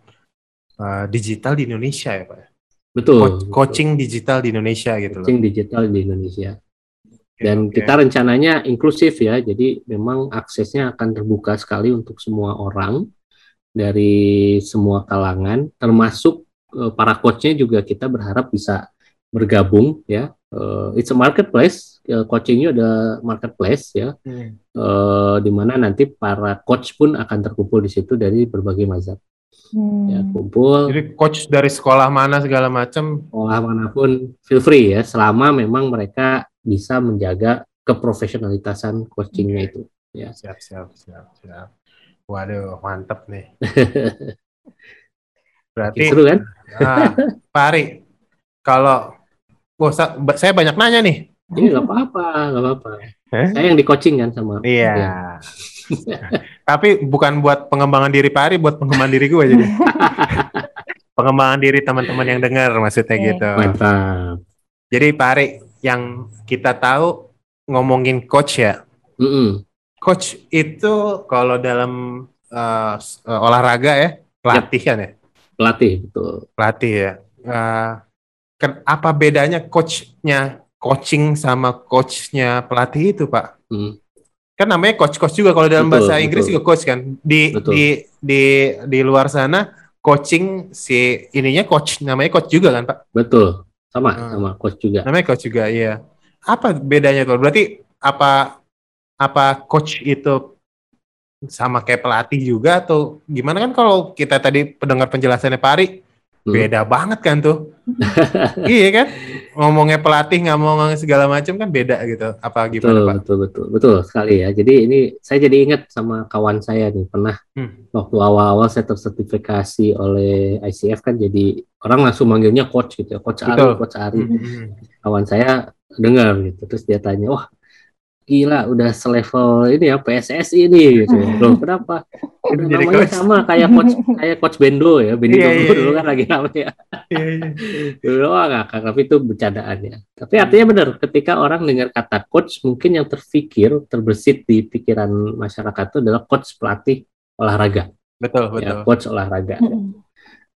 uh, digital di Indonesia ya pak? Betul. Co coaching betul. digital di Indonesia gitu. Coaching loh. digital di Indonesia. Dan okay. kita rencananya inklusif ya, jadi memang aksesnya akan terbuka sekali untuk semua orang dari semua kalangan, termasuk uh, para coachnya juga kita berharap bisa bergabung ya. Uh, it's a marketplace, uh, coachingnya ada marketplace ya, hmm. uh, di mana nanti para coach pun akan terkumpul di situ dari berbagai mazhab. Hmm. Ya, kumpul. Jadi coach dari sekolah mana segala macam? Sekolah mana pun feel free ya, selama memang mereka bisa menjaga keprofesionalitasan coachingnya itu. Ya. Siap, siap, siap, siap. Waduh, mantep nih. Berarti seru kan? Nah, Pak Ari, kalau oh, saya banyak nanya nih. Ini nggak apa-apa, nggak apa-apa. Eh? Saya yang di coaching kan sama. Iya. Tapi bukan buat pengembangan diri Pak Ari, buat pengembangan diri gue jadi. pengembangan diri teman-teman yang dengar maksudnya iya. gitu. Mantap. Jadi Pak Ari, yang kita tahu ngomongin coach ya. Mm -hmm. Coach itu kalau dalam uh, olahraga ya pelatih kan ya. Pelatih betul. Pelatih ya. Uh, kan apa bedanya coachnya coaching sama coachnya pelatih itu pak? Mm. Kan namanya coach-coach juga kalau dalam betul, bahasa Inggris betul. juga coach kan. Di betul. di di di luar sana coaching si ininya coach namanya coach juga kan pak? Betul sama, hmm. sama coach juga. Namanya coach juga, iya. Apa bedanya tuh? Berarti apa apa coach itu sama kayak pelatih juga atau gimana kan kalau kita tadi pendengar penjelasannya Pak Ari, hmm. beda banget kan tuh. iya kan? Ngomongnya pelatih nggak mau segala macam kan beda gitu. Apa gimana betul, Pak? Betul betul betul sekali ya. Jadi ini saya jadi ingat sama kawan saya nih pernah hmm. waktu awal-awal saya tersertifikasi oleh ICF kan jadi orang langsung manggilnya coach gitu ya. Coach Ari, coach Ari. Hmm. Kawan saya dengar gitu terus dia tanya, "Wah, gila udah selevel ini ya PSSI ini gitu. Loh, kenapa? Udah jadi namanya coach. sama kayak coach kayak coach Bendo ya. Bendo yeah, yeah, dulu kan lagi namanya. Yeah, yeah. dulu ngakak, tapi itu bercandaan ya. Tapi artinya benar, ketika orang dengar kata coach, mungkin yang terfikir, terbesit di pikiran masyarakat itu adalah coach pelatih olahraga. Betul, betul. Ya, coach olahraga.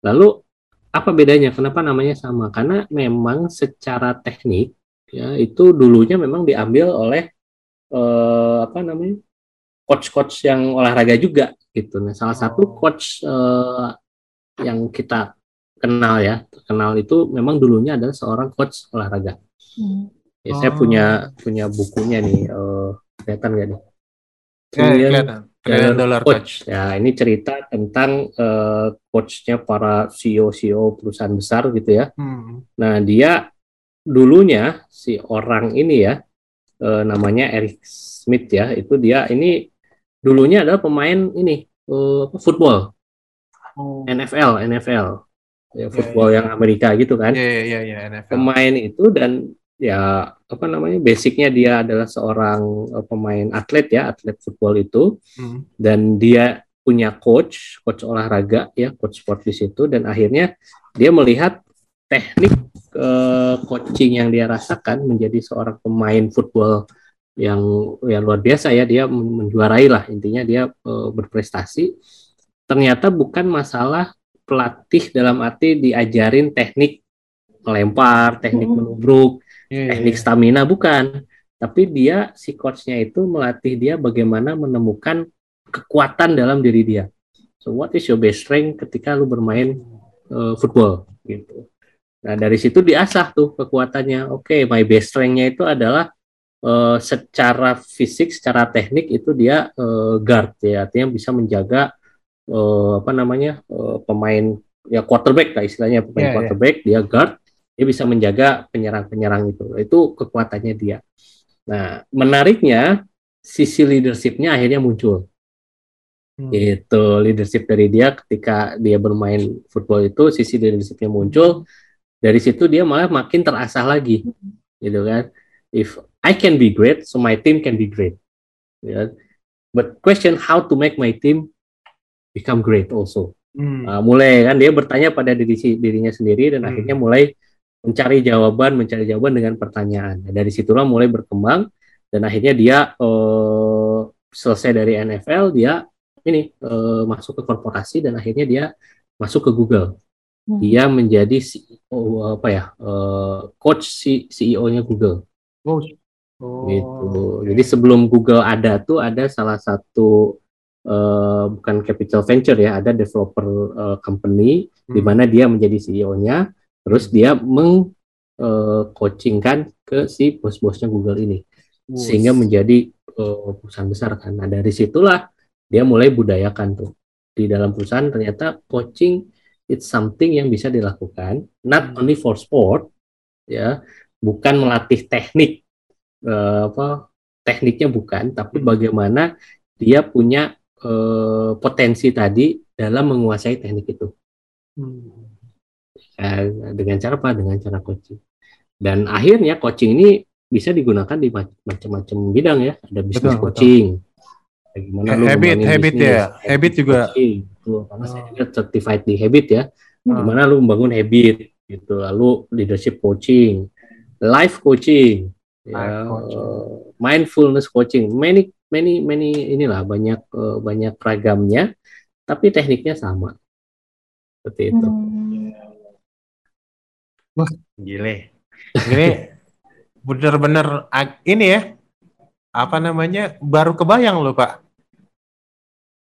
Lalu apa bedanya? Kenapa namanya sama? Karena memang secara teknik ya itu dulunya memang diambil oleh uh, apa namanya coach-coach yang olahraga juga gitu. Nah, salah satu oh. coach uh, yang kita kenal ya, kenal itu memang dulunya adalah seorang coach olahraga. Hmm. Ya, oh. saya punya punya bukunya nih, uh, kelihatan nggak nih? Trillion Dollar Coach. coach. Ya, ini cerita tentang uh, coachnya para CEO CEO perusahaan besar gitu ya. Hmm. Nah, dia dulunya si orang ini ya uh, namanya Eric Smith ya itu dia ini dulunya adalah pemain ini uh, football Oh. NFL NFL ya football yang Amerika gitu kan Iya iya iya NFL. pemain itu dan ya apa namanya basicnya dia adalah seorang eh, pemain atlet ya atlet football itu Hmm. dan dia punya coach coach olahraga ya coach sport di situ dan akhirnya dia melihat teknik eh, coaching yang dia rasakan menjadi seorang pemain football yang yang luar biasa ya dia men- menjuarai lah intinya dia eh, berprestasi. Ternyata bukan masalah pelatih dalam arti diajarin teknik melempar teknik Hmm. menubruk Iya, iya, teknik iya. stamina bukan. Tapi dia si coachnya itu melatih dia bagaimana menemukan kekuatan dalam diri dia. So what is your best strength ketika lu bermain eh, football? Gitu nah dari situ diasah tuh kekuatannya. Oke my best strength-nya itu adalah eh, secara fisik secara teknik itu dia eh, guard ya. Artinya bisa menjaga eh, apa namanya eh, pemain ya quarterback lah istilahnya. Pemain Iya, iya. quarterback dia guard dia bisa menjaga penyerang-penyerang itu. Itu kekuatannya dia. Nah menariknya sisi leadershipnya akhirnya muncul. Hmm. itu leadership dari dia ketika dia bermain football itu sisi leadershipnya muncul dari situ dia malah makin terasah lagi gitu kan if I can be great so my team can be great ya. but question how to make my team become great also Hmm. Nah, mulai kan dia bertanya pada diri dirinya sendiri dan Hmm. akhirnya mulai mencari jawaban mencari jawaban dengan pertanyaan Nah, dari situlah mulai berkembang dan akhirnya dia eh, selesai dari NFL dia ini eh, masuk ke korporasi dan akhirnya dia masuk ke Google Hmm. dia menjadi CEO apa ya eh, coach CEO-nya Google Oh. gitu. Jadi sebelum Google ada tuh ada salah satu eh, bukan capital venture ya, ada developer eh, company Hmm. di mana dia menjadi CEO-nya, terus dia meng eh, coachingkan ke si bos-bosnya Google ini Wus. sehingga menjadi eh, perusahaan besar kan. Nah, dari situlah dia mulai budayakan tuh. Di dalam perusahaan ternyata coaching it's something yang bisa dilakukan not Hmm. only for sport ya, bukan melatih teknik eh, apa tekniknya bukan, tapi Hmm. bagaimana dia punya eh, potensi tadi dalam menguasai teknik itu. Hmm. Eh, dengan cara apa? Dengan cara coaching. Dan akhirnya coaching ini bisa digunakan di mac- macam-macam bidang ya. Ada bisnis Betul, betul. Coaching. Bagaimana lu Habit, habit bisnis. ya. Habit juga. coaching. Tuh, karena saya Oh. juga certified di habit ya. Hmm. Gimana lu membangun habit gitu. Lalu leadership coaching, life coaching, ya, Life coaching. eh, mindfulness coaching. Many many many inilah banyak eh, banyak ragamnya tapi tekniknya sama. Seperti itu. Hmm. Gile. Ini bener-bener ini ya. Apa namanya? Baru kebayang loh, Pak.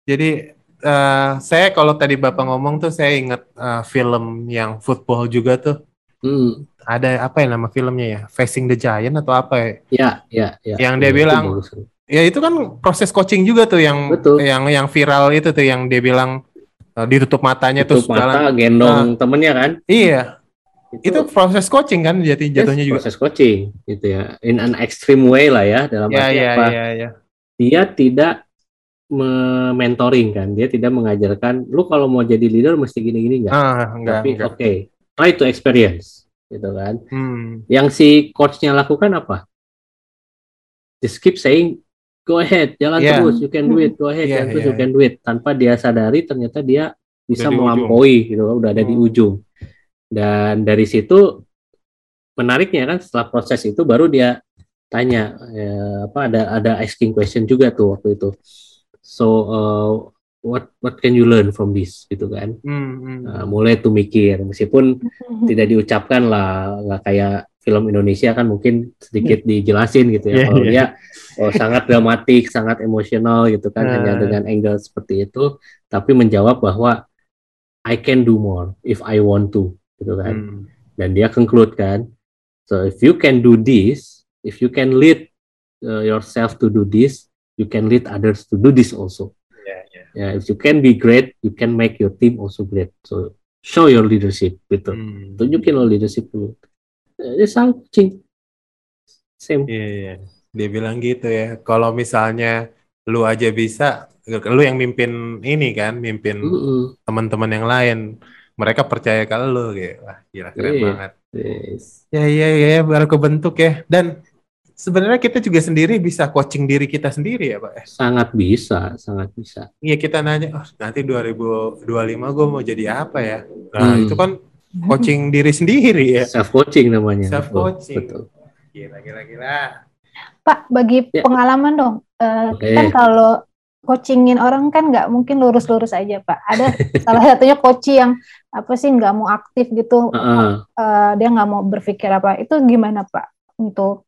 Jadi eh, saya kalau tadi Bapak ngomong tuh saya ingat eh, film yang football juga tuh. Hmm. Ada apa ya nama filmnya ya? Facing the Giant atau apa ya? Ya, ya, ya. Yang dia Itu bilang, bagus. Ya itu kan proses coaching juga tuh yang Betul. yang yang viral itu tuh yang dia bilang eh, ditutup matanya tutup terus mata, jalan. gendong temennya kan. Iya, itu proses coaching kan jati jatuhnya yes, juga. proses coaching gitu ya. In an extreme way lah ya dalam Ya arti ya apa? ya ya. Dia tidak mentoring kan, dia tidak mengajarkan lu kalau mau jadi leader mesti gini-gini enggak. Ah, enggak, Tapi oke, try to experience gitu kan. Hmm. Yang si coachnya lakukan apa? Just keep saying go ahead, jalan Yeah. terus, you can do it, go ahead, Yeah, jalan terus, yeah, you can do it. Tanpa dia sadari ternyata dia bisa di melampaui gitu, udah ada di Hmm. ujung. Dan dari situ menariknya kan setelah proses itu baru dia tanya ya, apa ada ada asking question juga tuh waktu itu. So uh, what what can you learn from this gitu kan? Hmm, hmm. Nah, mulai tuh mikir meskipun tidak diucapkan lah nggak kayak film Indonesia kan mungkin sedikit dijelasin gitu ya Iya, kalau iya. dia oh, sangat dramatik sangat emosional gitu kan hanya Nah. dengan angle seperti itu tapi menjawab bahwa I can do more if I want to gitu kan Hmm. dan dia conclude kan so if you can do this if you can lead uh, yourself to do this you can lead others to do this also Ya, ya. ya if you can be great you can make your team also great so show your leadership gitu Hmm. tunjukin lo leadership dulu eh sama kucing same Iya, iya. Dia bilang gitu ya. Kalau misalnya lu aja bisa, lu yang mimpin ini kan, mimpin Mm-mm. teman-teman yang lain. Mereka percaya ke lu gitu. Wah, gila keren Iya. banget. Yes. Ya iya iya baru kebentuk ya. Dan sebenarnya kita juga sendiri bisa coaching diri kita sendiri ya, Pak. Sangat bisa, sangat bisa. Iya kita nanya, oh, nanti 2025 gue mau jadi apa ya? Nah Hmm. itu kan coaching diri sendiri ya. Self coaching namanya. Self coaching. Betul. Gila gila gila. Pak, bagi Ya. pengalaman dong. Eh, Oke. Kan kalau coachingin orang kan nggak mungkin lurus-lurus aja, Pak. Ada salah satunya coach yang apa sih nggak mau aktif gitu, Heeh. eh, dia nggak mau berpikir apa. Itu gimana, Pak? Untuk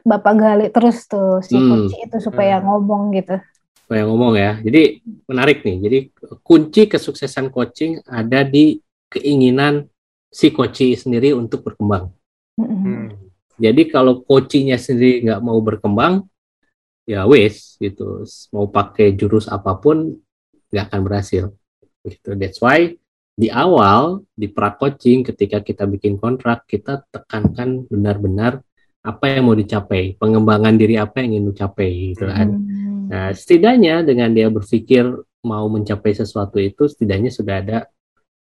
Bapak gali terus tuh si Hmm. coach itu supaya ngomong gitu. Yang ngomong ya. Jadi menarik nih. Jadi kunci kesuksesan coaching ada di keinginan si coachee sendiri untuk berkembang. Hmm. Jadi kalau coachingnya sendiri nggak mau berkembang, ya wes gitu. Mau pakai jurus apa pun nggak akan berhasil. Gitu. That's why di awal di pra coaching ketika kita bikin kontrak kita tekankan benar-benar apa yang mau dicapai, pengembangan diri apa yang ingin dicapai gitu kan. Hmm. Nah, setidaknya dengan dia berpikir mau mencapai sesuatu itu, setidaknya sudah ada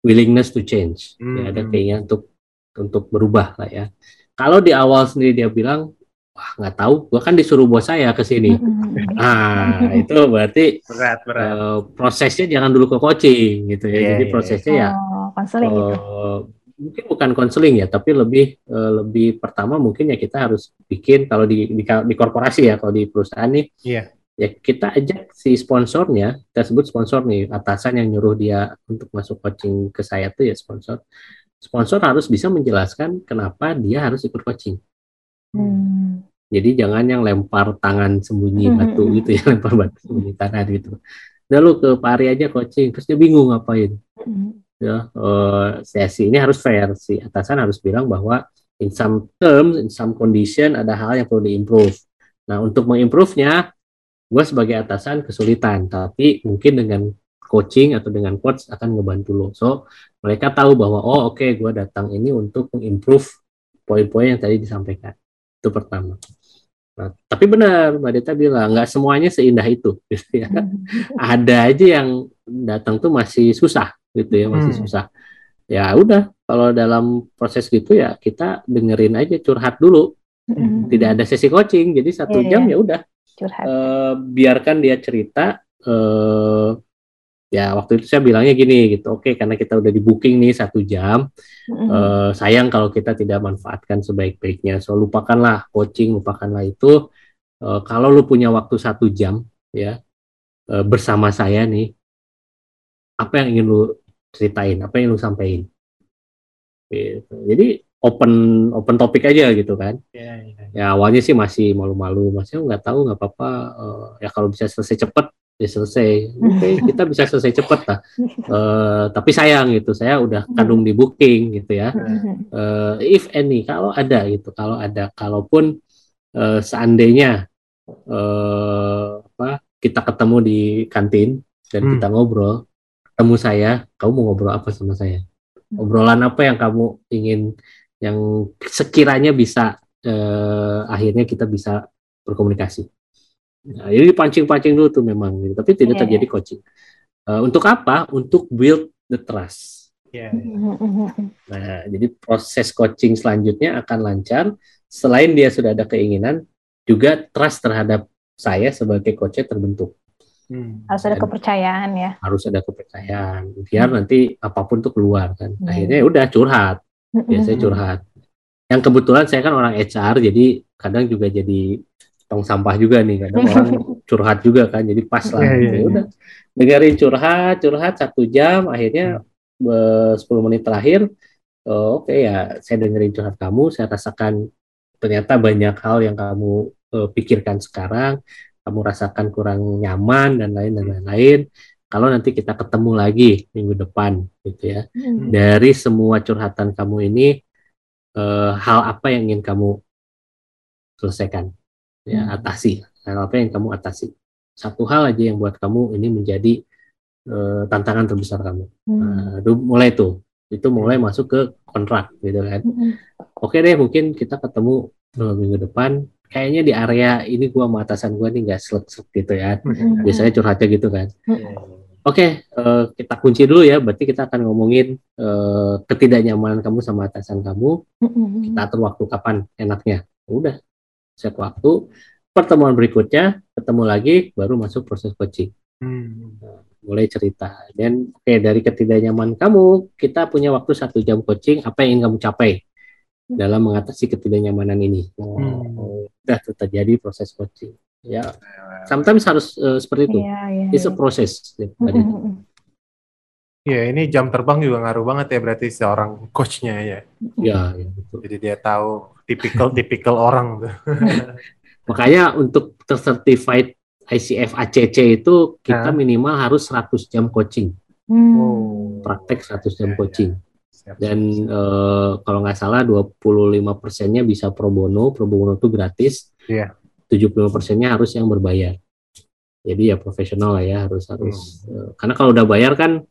willingness to change, ya, ada Hmm. keinginan untuk untuk berubah lah ya. Kalau di awal sendiri dia bilang, wah nggak tahu, gua kan disuruh bos saya ke sini. Ah, itu berarti Berat berat. eh, prosesnya jangan dulu ke coaching gitu ya. Iya, Jadi iya. prosesnya ya Oh, konseling gitu. eh, mungkin bukan konseling ya, tapi lebih eh, lebih pertama mungkin ya kita harus bikin kalau di di, di korporasi ya, kalau di perusahaan nih Iya. ya kita ajak si sponsornya, kita sebut sponsor nih, atasan yang nyuruh dia untuk masuk coaching ke saya tuh ya sponsor. Sponsor harus bisa menjelaskan kenapa dia harus ikut coaching. Hmm. Jadi jangan yang lempar tangan sembunyi Mhm. batu gitu ya, lempar batu sembunyi tangan gitu. Udah lu ke Pak Ari aja coaching, terus dia bingung ngapain. Mm-mm. Ya, eh, sesi ini harus fair, si atasan harus bilang bahwa in some terms, in some condition ada hal yang perlu diimprove. Nah untuk mengimprove-nya, gue sebagai atasan kesulitan, tapi mungkin dengan coaching atau dengan coach akan ngebantu lo. So mereka tahu bahwa oh oke gue datang ini untuk mengimprove poin-poin yang tadi disampaikan. Itu pertama. Nah, tapi benar Mbak Deta bilang nggak semuanya seindah itu. Gitu ya. Ada aja yang datang tuh masih susah gitu ya, masih Hmm. susah. Ya udah kalau dalam proses gitu ya kita dengerin aja curhat dulu. Mm-mm. Tidak ada sesi coaching, jadi satu Iya, jam ya udah curhat. eh, biarkan dia cerita eh ya waktu itu saya bilangnya gini gitu oke karena kita udah di booking nih satu jam Mm-mm. eh, sayang kalau kita tidak manfaatkan sebaik-baiknya so lupakanlah coaching lupakanlah itu Eh, kalau lu punya waktu satu jam ya eh, bersama saya nih apa yang ingin lu ceritain apa yang lu sampaikan gitu. jadi open open topik aja gitu kan Iya, iya. ya awalnya sih masih malu-malu masih nggak tahu nggak apa-apa eh, ya kalau bisa selesai cepet ya selesai. Oke kita bisa selesai cepet lah. Eh, tapi sayang gitu saya udah kadung di booking gitu ya. Eh, if any kalau ada gitu kalau ada. Kalaupun eh, seandainya eh, apa kita ketemu di kantin dan Hmm. kita ngobrol ketemu saya kamu mau ngobrol apa sama saya? Obrolan apa yang kamu ingin yang sekiranya bisa eh, akhirnya kita bisa berkomunikasi nah, jadi pancing-pancing dulu tuh memang gitu. tapi tidak Iya, terjadi coaching Eh, untuk apa untuk build the trust Iya, iya. Nah, jadi proses coaching selanjutnya akan lancar selain dia sudah ada keinginan, juga trust terhadap saya sebagai coachnya terbentuk. Hmm. Harus ada kepercayaan ya. Harus ada kepercayaan, biar nanti apa pun tuh keluar kan. Hmm. Akhirnya ya udah curhat, biasanya curhat. Yang kebetulan saya kan orang HR, jadi kadang juga jadi tong sampah juga nih. Kadang orang curhat juga kan, jadi pas lah. Iya, iya, Ya iya. udah, dengerin curhat, curhat satu jam, akhirnya eh, 10 menit terakhir Oh, Oke ya, saya dengerin curhat kamu, saya rasakan ternyata banyak hal yang kamu eh, pikirkan sekarang, kamu rasakan kurang nyaman dan lain dan lain-lain. Kalau nanti kita ketemu lagi minggu depan, gitu ya, Mm. dari semua curhatan kamu ini, eh, hal apa yang ingin kamu selesaikan, ya Hmm. atasi, hal apa yang kamu atasi. Satu hal aja yang buat kamu ini menjadi eh, tantangan terbesar kamu. Mm. Nah, itu mulai tuh, itu mulai masuk ke kontrak gitu kan. Mm-mm. Oke deh, mungkin kita ketemu eh, minggu depan. kayaknya di area ini gua sama atasan gua nih nggak selek gitu ya. Mm-mm. Biasanya curhatnya gitu kan. Mm-mm. Oke, eh, kita kunci dulu ya. Berarti kita akan ngomongin eh, ketidaknyamanan kamu sama atasan kamu. Mm-mm. Kita atur waktu kapan enaknya. Udah, set waktu. Pertemuan berikutnya ketemu lagi, baru masuk proses coaching. Hmm. Mulai cerita. Dan oke dari ketidaknyamanan kamu, kita punya waktu satu jam coaching. Apa yang ingin kamu capai dalam mengatasi ketidaknyamanan ini? Oh, Hmm. oh, udah terjadi proses coaching. Ya, sometimes harus eh, seperti itu. Iya, iya. It's a iya. Tadi. Mm-mm. Ya ini jam terbang juga ngaruh banget ya berarti seorang coachnya ya. Ya, ya, betul. Jadi dia tahu tipikal tipikal orang tuh. Makanya untuk tercertified ICF ACC itu kita Nah. minimal harus 100 jam coaching, Hmm. Oh. praktek 100 jam Ya, ya. coaching. Siap, Dan siap, eh, kalau nggak salah 25 persennya bisa pro bono, pro bono itu gratis. Iya. 75 persennya harus yang berbayar. Jadi ya profesional lah ya harus harus. Hmm. eh, karena kalau udah bayar kan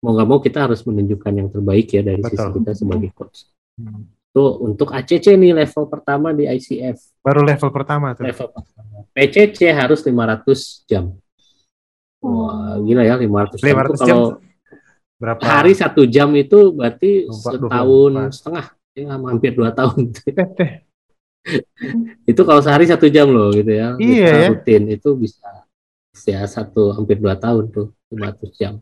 mau nggak mau kita harus menunjukkan yang terbaik ya dari sisi Betul. kita sebagai coach. Hmm. Tuh untuk ACC nih level pertama di ICF. Baru level pertama tuh. level pertama. PCC harus 500 jam. Wah, Oh. gila ya 500 jam. 500 Itu jam kalau berapa? hari satu jam itu berarti 24. setahun setengah, ya hampir dua tahun. Eh, itu kalau sehari satu jam loh gitu ya. Iya Bisa ya. rutin itu bisa ya satu hampir dua tahun tuh 500 jam.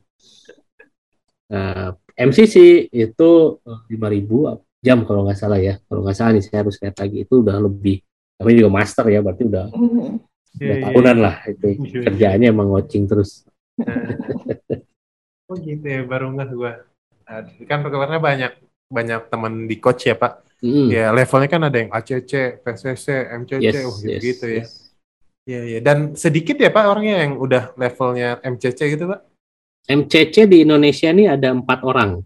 Nah, MCC itu eh, 5000 jam kalau nggak salah ya. Kalau nggak salah nih saya harus lihat lagi itu udah lebih. Kami juga master ya, berarti udah Mm-mm. Iya, udah iya, tahunan iya. lah itu Iya, iya. kerjaannya emang coaching terus. Oh gitu ya, baru nggak gua. Nah, Kan karena banyak banyak teman di coach ya Pak. Mm. Ya levelnya kan ada yang ACC, PCC, MCC, Yes, oh, yes, gitu ya. yes. Iya iya. Dan sedikit ya Pak orangnya yang udah levelnya MCC gitu Pak. MCC di Indonesia ini ada empat orang,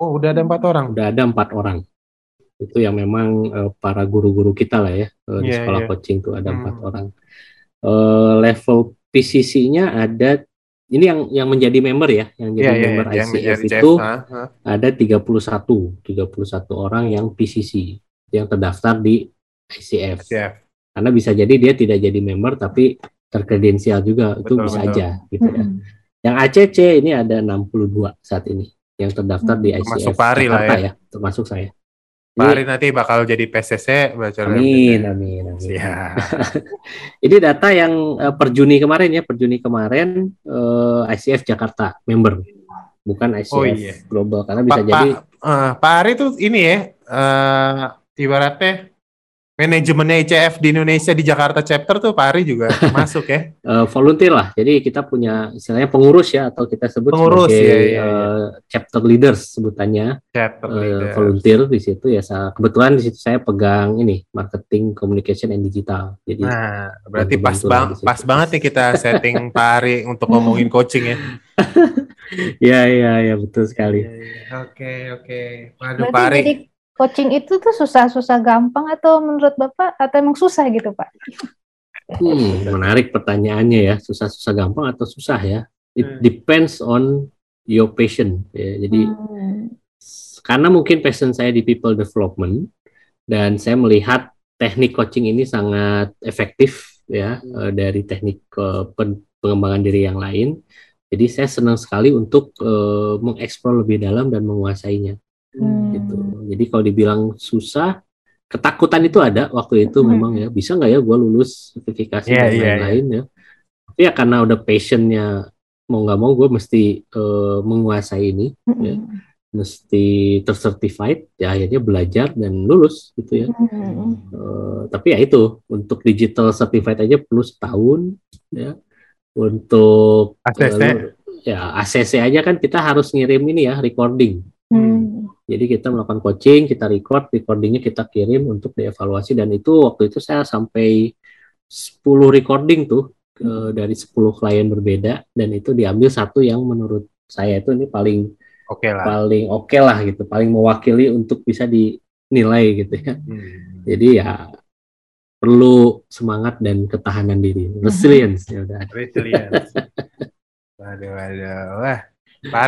Oh udah ada empat orang. udah ada empat orang. Itu yang memang eh, para guru-guru kita lah ya eh, di Iya, sekolah iya. coaching tuh ada empat Hmm. orang. Eh, level PCC-nya ada, ini yang yang menjadi member ya, yang jadi Iya iya. member yang ICF menjadi itu CF. Ah, ah. ada 31, 31 orang yang PCC yang terdaftar di ICF. CF. Karena bisa jadi dia tidak jadi member tapi terkredensial juga itu Betul, bisa betul. aja gitu ya. Mm-mm. Yang ACC ini ada 62 saat ini yang terdaftar di ICF Termasuk Pak Ari lah ya. ya, termasuk saya. Pak Ari nanti bakal jadi PCC baca amin, amin, amin. Siap. Ini data yang eh, per Juni kemarin ya, per Juni kemarin eh, ICF Jakarta member, bukan ICF Oh, iya. global karena bisa Pak, jadi Pak, eh, Pak Ari tuh ini ya, eh, ibaratnya manajemennya ICF di Indonesia di Jakarta chapter tuh Pak Ari juga masuk ya. eh, volunteer lah. Jadi kita punya istilahnya pengurus ya atau kita sebut Pengurus, sebagai iya, iya, iya. eh, chapter leaders sebutannya. Chapter eh, leader. volunteer di situ ya sa- kebetulan di situ saya pegang ini marketing communication and digital jadi Nah, berarti pas bang, pas banget nih kita setting Pak Ari untuk ngomongin coaching ya. ya ya ya betul sekali Oke, oke. Waduh, Pak Ari. jadi coaching itu tuh susah-susah gampang atau menurut Bapak atau emang susah gitu Pak? hmm, menarik pertanyaannya ya susah-susah gampang atau susah ya it Hmm. depends on your passion ya jadi Hmm. karena mungkin passion saya di people development dan saya melihat teknik coaching ini sangat efektif ya eh, dari teknik eh, pen- pengembangan diri yang lain. Jadi saya senang sekali untuk eh, mengeksplor lebih dalam dan menguasainya Hmm. Gitu. Jadi kalau dibilang susah, ketakutan itu ada waktu itu Hmm. memang ya bisa nggak ya gue lulus sertifikasi Iya, dan iya, lain-lain ya. Tapi ya karena udah passionnya mau nggak mau gue mesti eh, menguasai ini Ya. Hmm. mesti tercertified ya akhirnya belajar dan lulus gitu ya Hmm. Eh, tapi ya itu untuk digital certified aja perlu setahun ya untuk ACC. eh, ya ACC aja kan kita harus ngirim ini ya recording Hmm. jadi kita melakukan coaching kita record recordingnya kita kirim untuk dievaluasi dan itu waktu itu saya sampai 10 recording tuh eh, dari 10 klien berbeda dan itu diambil satu yang menurut saya itu ini paling Oke lah. paling oke lah gitu, paling mewakili untuk bisa dinilai gitu ya. Hmm. Jadi ya perlu semangat dan ketahanan diri, resilience ya udah. Resilience. Waduh, waduh. Wah, Pak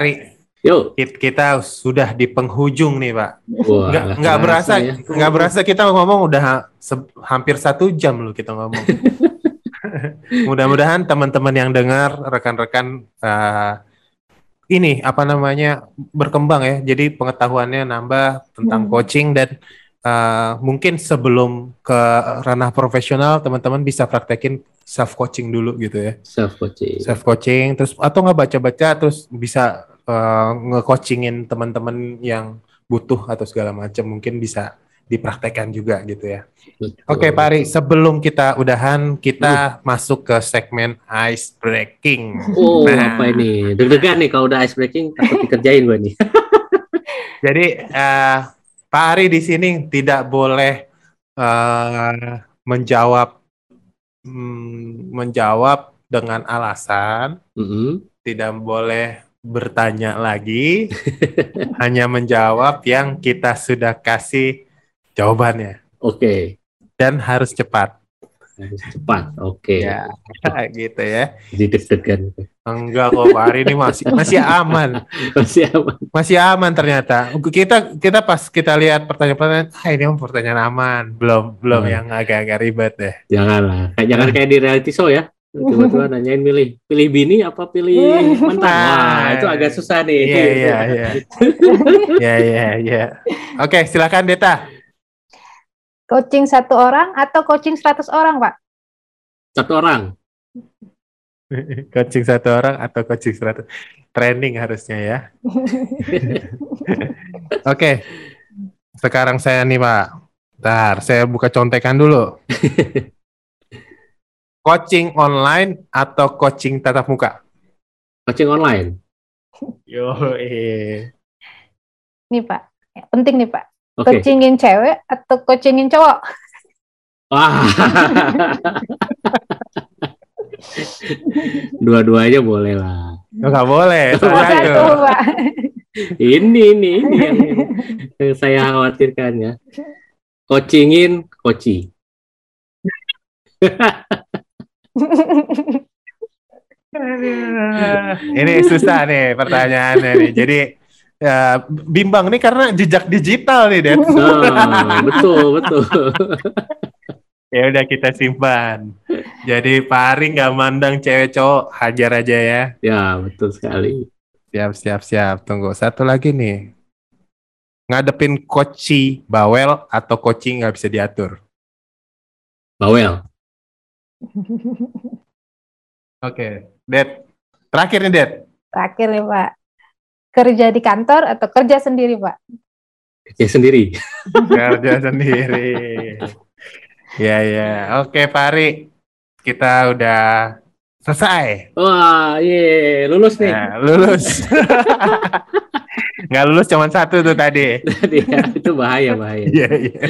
Yuk. Kit- Kita sudah di penghujung nih, Pak. Wah, Nggak, nggak berasa, ya. nggak berasa kita ngomong udah hampir satu jam loh kita ngomong. Mudah-mudahan teman-teman yang dengar, rekan-rekan eh, ini apa namanya berkembang ya. Jadi pengetahuannya nambah tentang Hmm. coaching dan eh, mungkin sebelum ke ranah profesional, teman-teman bisa praktekin self coaching dulu gitu ya. Self coaching. Self coaching, terus atau nggak baca-baca, terus bisa eh, nge-coachingin teman-teman yang butuh atau segala macam mungkin bisa dipraktekkan juga gitu ya. Oke Pak Ari, sebelum kita udahan, kita masuk ke segmen ice breaking. Oh, Nah. apa ini? Deg-degan nih kalau udah ice breaking takut dikerjain gue nih. Jadi eh, Pak Ari di sini tidak boleh eh, menjawab mm, menjawab dengan alasan, Mm-mm. tidak boleh bertanya lagi, hanya menjawab yang kita sudah kasih jawabannya Oke, dan harus cepat. harus cepat. Oke, Ya, gitu ya. jadi deg-degan. Enggak kok Pak Ari ini masih masih aman. Masih apa? Masih aman ternyata. Kita kita pas kita lihat pertanyaan-pertanyaan, ah ini pertanyaan aman. Belum belum Hmm. yang agak-agak ribet deh. Janganlah. Jangan kayak di reality show ya. Tiba-tiba nanyain milih pilih bini apa pilih mantan. Wah, itu agak susah nih. Iya iya iya. Iya iya iya. Oke, silakan Deta. Coaching satu orang atau coaching 100 orang, Pak? Satu orang. coaching satu orang atau coaching 100 training harusnya ya. Oke. Sekarang saya nih, Pak. Bentar, saya buka contekan dulu. Coaching online atau coaching tatap muka? Coaching online. Yo, eh. Nih, Pak. Ya, penting nih, Pak. Oke. Coachingin cewek atau coachingin cowok? Wah. Dua-duanya boleh lah. Nggak boleh. Satu. Pak. Ini ini ini yang, yang saya khawatirkan ya. Coachingin coaching. Ini susah nih pertanyaannya nih. Jadi ya, bimbang nih karena jejak digital nih, Det. Ah, betul betul. ya udah kita simpan. Jadi Ari nggak mandang cewek cowok, hajar aja ya. Ya betul sekali. Siap, siap, siap. Tunggu satu lagi nih. Ngadepin koci bawel atau coaching nggak bisa diatur. Bawel. Oke, Det. Terakhir nih, Det. Terakhir nih, Pak. Kerja di kantor atau kerja sendiri, Pak? Kerja sendiri. Kerja sendiri. Ya, ya. Oke, Pak Ari. Kita udah selesai. Wah, ye, lulus nih. Nah, lulus. Nggak lulus cuma satu tuh tadi. Tadi ya, itu bahaya bahaya. Iya, iya.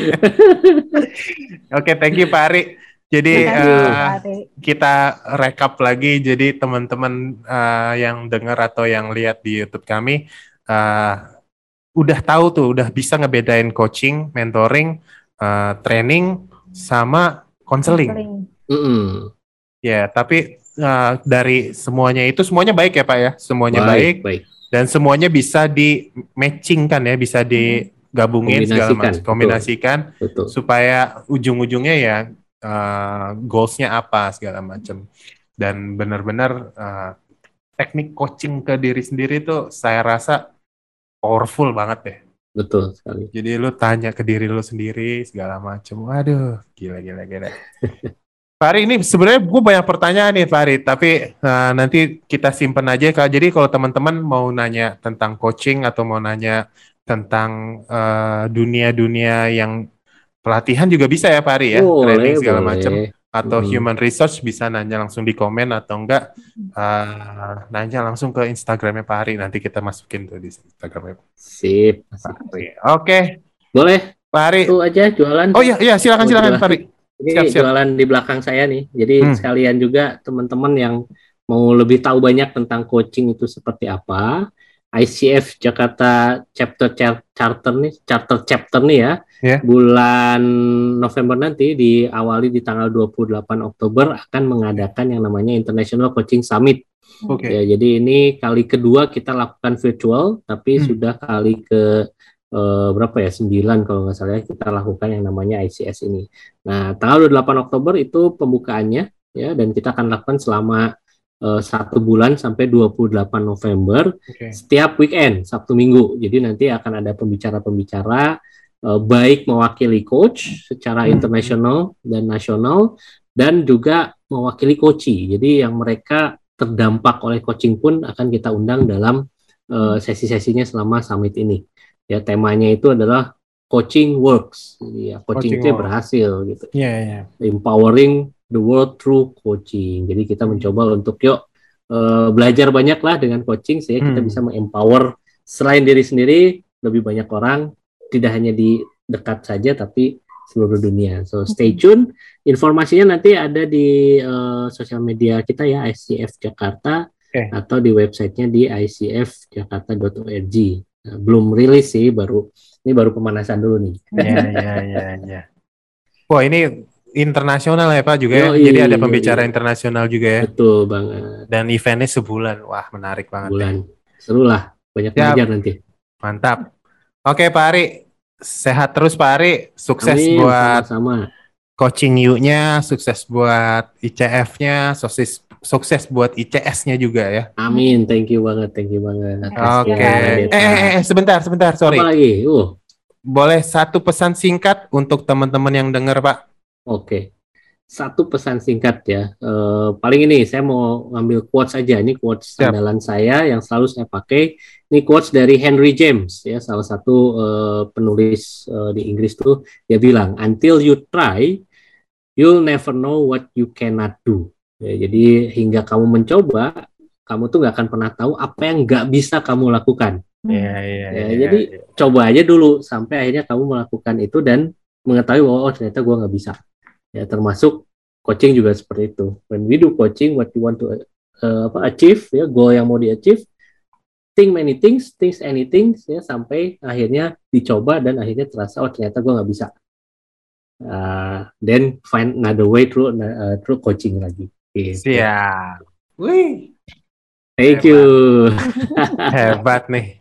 Oke, thank you Pak Ari. Jadi eh, Ari. kita rekap lagi. Jadi teman-teman eh, yang dengar atau yang lihat di YouTube kami eh, udah tahu tuh, udah bisa ngebedain coaching, mentoring, eh, training, sama konseling. Paling. Mm-mm. Ya, tapi eh, dari semuanya itu semuanya baik ya Pak ya, semuanya baik, baik. dan semuanya bisa di matching kan ya, bisa digabungin segala Kombinasikan, macam, betul. kombinasikan Betul. supaya ujung-ujungnya ya uh, goalsnya apa segala macam dan benar-benar uh, teknik coaching ke diri sendiri tuh saya rasa powerful banget deh. Betul sekali. Jadi lu tanya ke diri lu sendiri segala macam. Waduh, gila gila gila. Fari ini sebenarnya gue banyak pertanyaan nih Fari, tapi uh, nanti kita simpen aja kak. Jadi kalau teman-teman mau nanya tentang coaching atau mau nanya tentang uh, dunia-dunia yang pelatihan juga bisa ya Fari ya, training segala boleh. macam atau Hmm. human research bisa nanya langsung di komen atau enggak uh, nanya langsung ke Instagramnya Pak Ari nanti kita masukin tuh di Instagramnya Sip. Pak Ari. Oke, Boleh Pak Ari. itu aja jualan. Oh iya iya silakan Oh, silakan jualan. Pak Ari. Ini siap, siap. jualan di belakang saya nih. Jadi Hmm. sekalian juga teman-teman yang mau lebih tahu banyak tentang coaching itu seperti apa. ICF Jakarta Chapter Char- Charter nih, Charter Chapter nih ya. Ya. Bulan November nanti diawali di tanggal 28 Oktober akan mengadakan yang namanya International Coaching Summit. Oke. Ya, jadi ini kali kedua kita lakukan virtual, tapi Hmm. sudah kali ke eh, berapa ya? 9 kalau nggak salah ya, kita lakukan yang namanya ICS ini. Nah, tanggal 28 Oktober itu pembukaannya ya dan kita akan lakukan selama satu bulan sampai 28 November Oke. setiap weekend Sabtu Minggu. Jadi nanti akan ada pembicara-pembicara eh, baik mewakili coach secara Hmm. internasional dan nasional dan juga mewakili coaching. Jadi yang mereka terdampak oleh coaching pun akan kita undang dalam eh, sesi-sesinya selama summit ini. Ya temanya itu adalah coaching works. Jadi ya Coaching coaching, itu works. berhasil gitu Iya, iya. empowering the world through coaching. Jadi kita mencoba untuk yuk eh, belajar banyak lah dengan coaching sehingga kita Hmm. bisa empower selain diri sendiri lebih banyak orang tidak hanya di dekat saja tapi seluruh dunia. So stay tune. Informasinya nanti ada di eh, sosial media kita ya ICF Jakarta Oke. atau di websitenya di icfjakarta.org. Nah, belum rilis sih baru ini baru pemanasan dulu nih. Iya, iya, iya. Wah, ini internasional ya Pak juga ya. Yoi, Jadi ada pembicara yoi. internasional juga ya. Betul banget. Dan eventnya sebulan. Wah, menarik banget. ya. bulan. Seru lah, banyak Siap. belajar nanti. Mantap. Oke Pak Ari, sehat terus Pak Ari. Sukses Amin, buat sama-sama. coaching you-nya, sukses buat ICF-nya, sukses sukses buat ICS-nya juga ya. Amin, thank you banget, thank you banget. Oke. Oke. Eh, eh, eh, sebentar, sebentar, sorry. Apa lagi? Uh, Boleh satu pesan singkat untuk teman-teman yang dengar Pak? Oke. Satu pesan singkat ya. Eh, paling ini saya mau ngambil quotes aja. Ini quotes Siap. andalan saya yang selalu saya pakai. Ini quotes dari Henry James ya, salah satu eh, penulis eh, di Inggris tuh dia bilang, "Until you try, you'll never know what you cannot do." Ya, jadi hingga kamu mencoba, kamu tuh nggak akan pernah tahu apa yang nggak bisa kamu lakukan. Iya, iya, Ya, jadi coba aja dulu sampai akhirnya kamu melakukan itu dan mengetahui bahwa oh ternyata gua nggak bisa. Ya termasuk coaching juga seperti itu. When we do coaching, what you want to uh, apa, achieve, ya goal yang mau di achieve, think many things, think anything, ya sampai akhirnya dicoba dan akhirnya terasa oh ternyata gua nggak bisa. Uh, then find another way through uh, through coaching lagi. Gitu. siap. Wih, Thank you. hebat nih.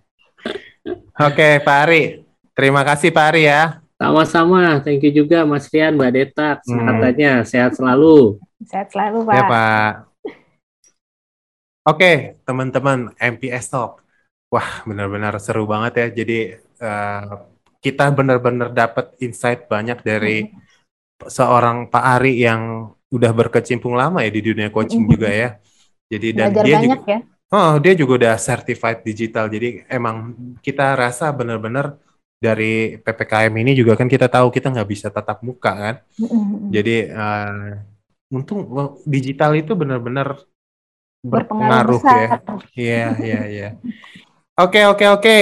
Oke, Pak Ari. Terima kasih Pak Ari ya. Sama-sama. Thank you juga Mas Rian, Mbak Deta, kesehatannya sehat selalu. Sehat selalu, Pak. Ya Pak. Oke, teman-teman MPS Talk. Wah, benar-benar seru banget ya. Jadi eh, kita benar-benar dapat insight banyak dari seorang Pak Ari yang udah berkecimpung lama ya di dunia coaching juga ya. Jadi dan Belajar dia banyak juga, ya. oh dia juga udah certified digital. Jadi emang kita rasa benar-benar dari ppkm ini juga kan kita tahu kita nggak bisa tatap muka kan. Jadi eh, untung digital itu benar-benar Berpengaruh ya. Iya, iya, iya. Oke, oke, oke.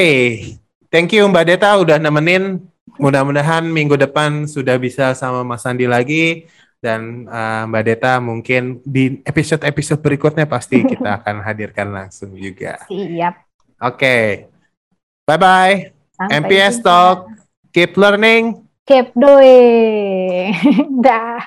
Thank you Mbak Deta udah nemenin. Mudah-mudahan minggu depan sudah bisa sama Mas Andi lagi dan eh, Mbak Deta mungkin di episode-episode berikutnya pasti kita akan hadirkan langsung juga. Siap. Oke. Bye-bye. Sampai MPS. Talk. Keep learning. Keep doing. Dah.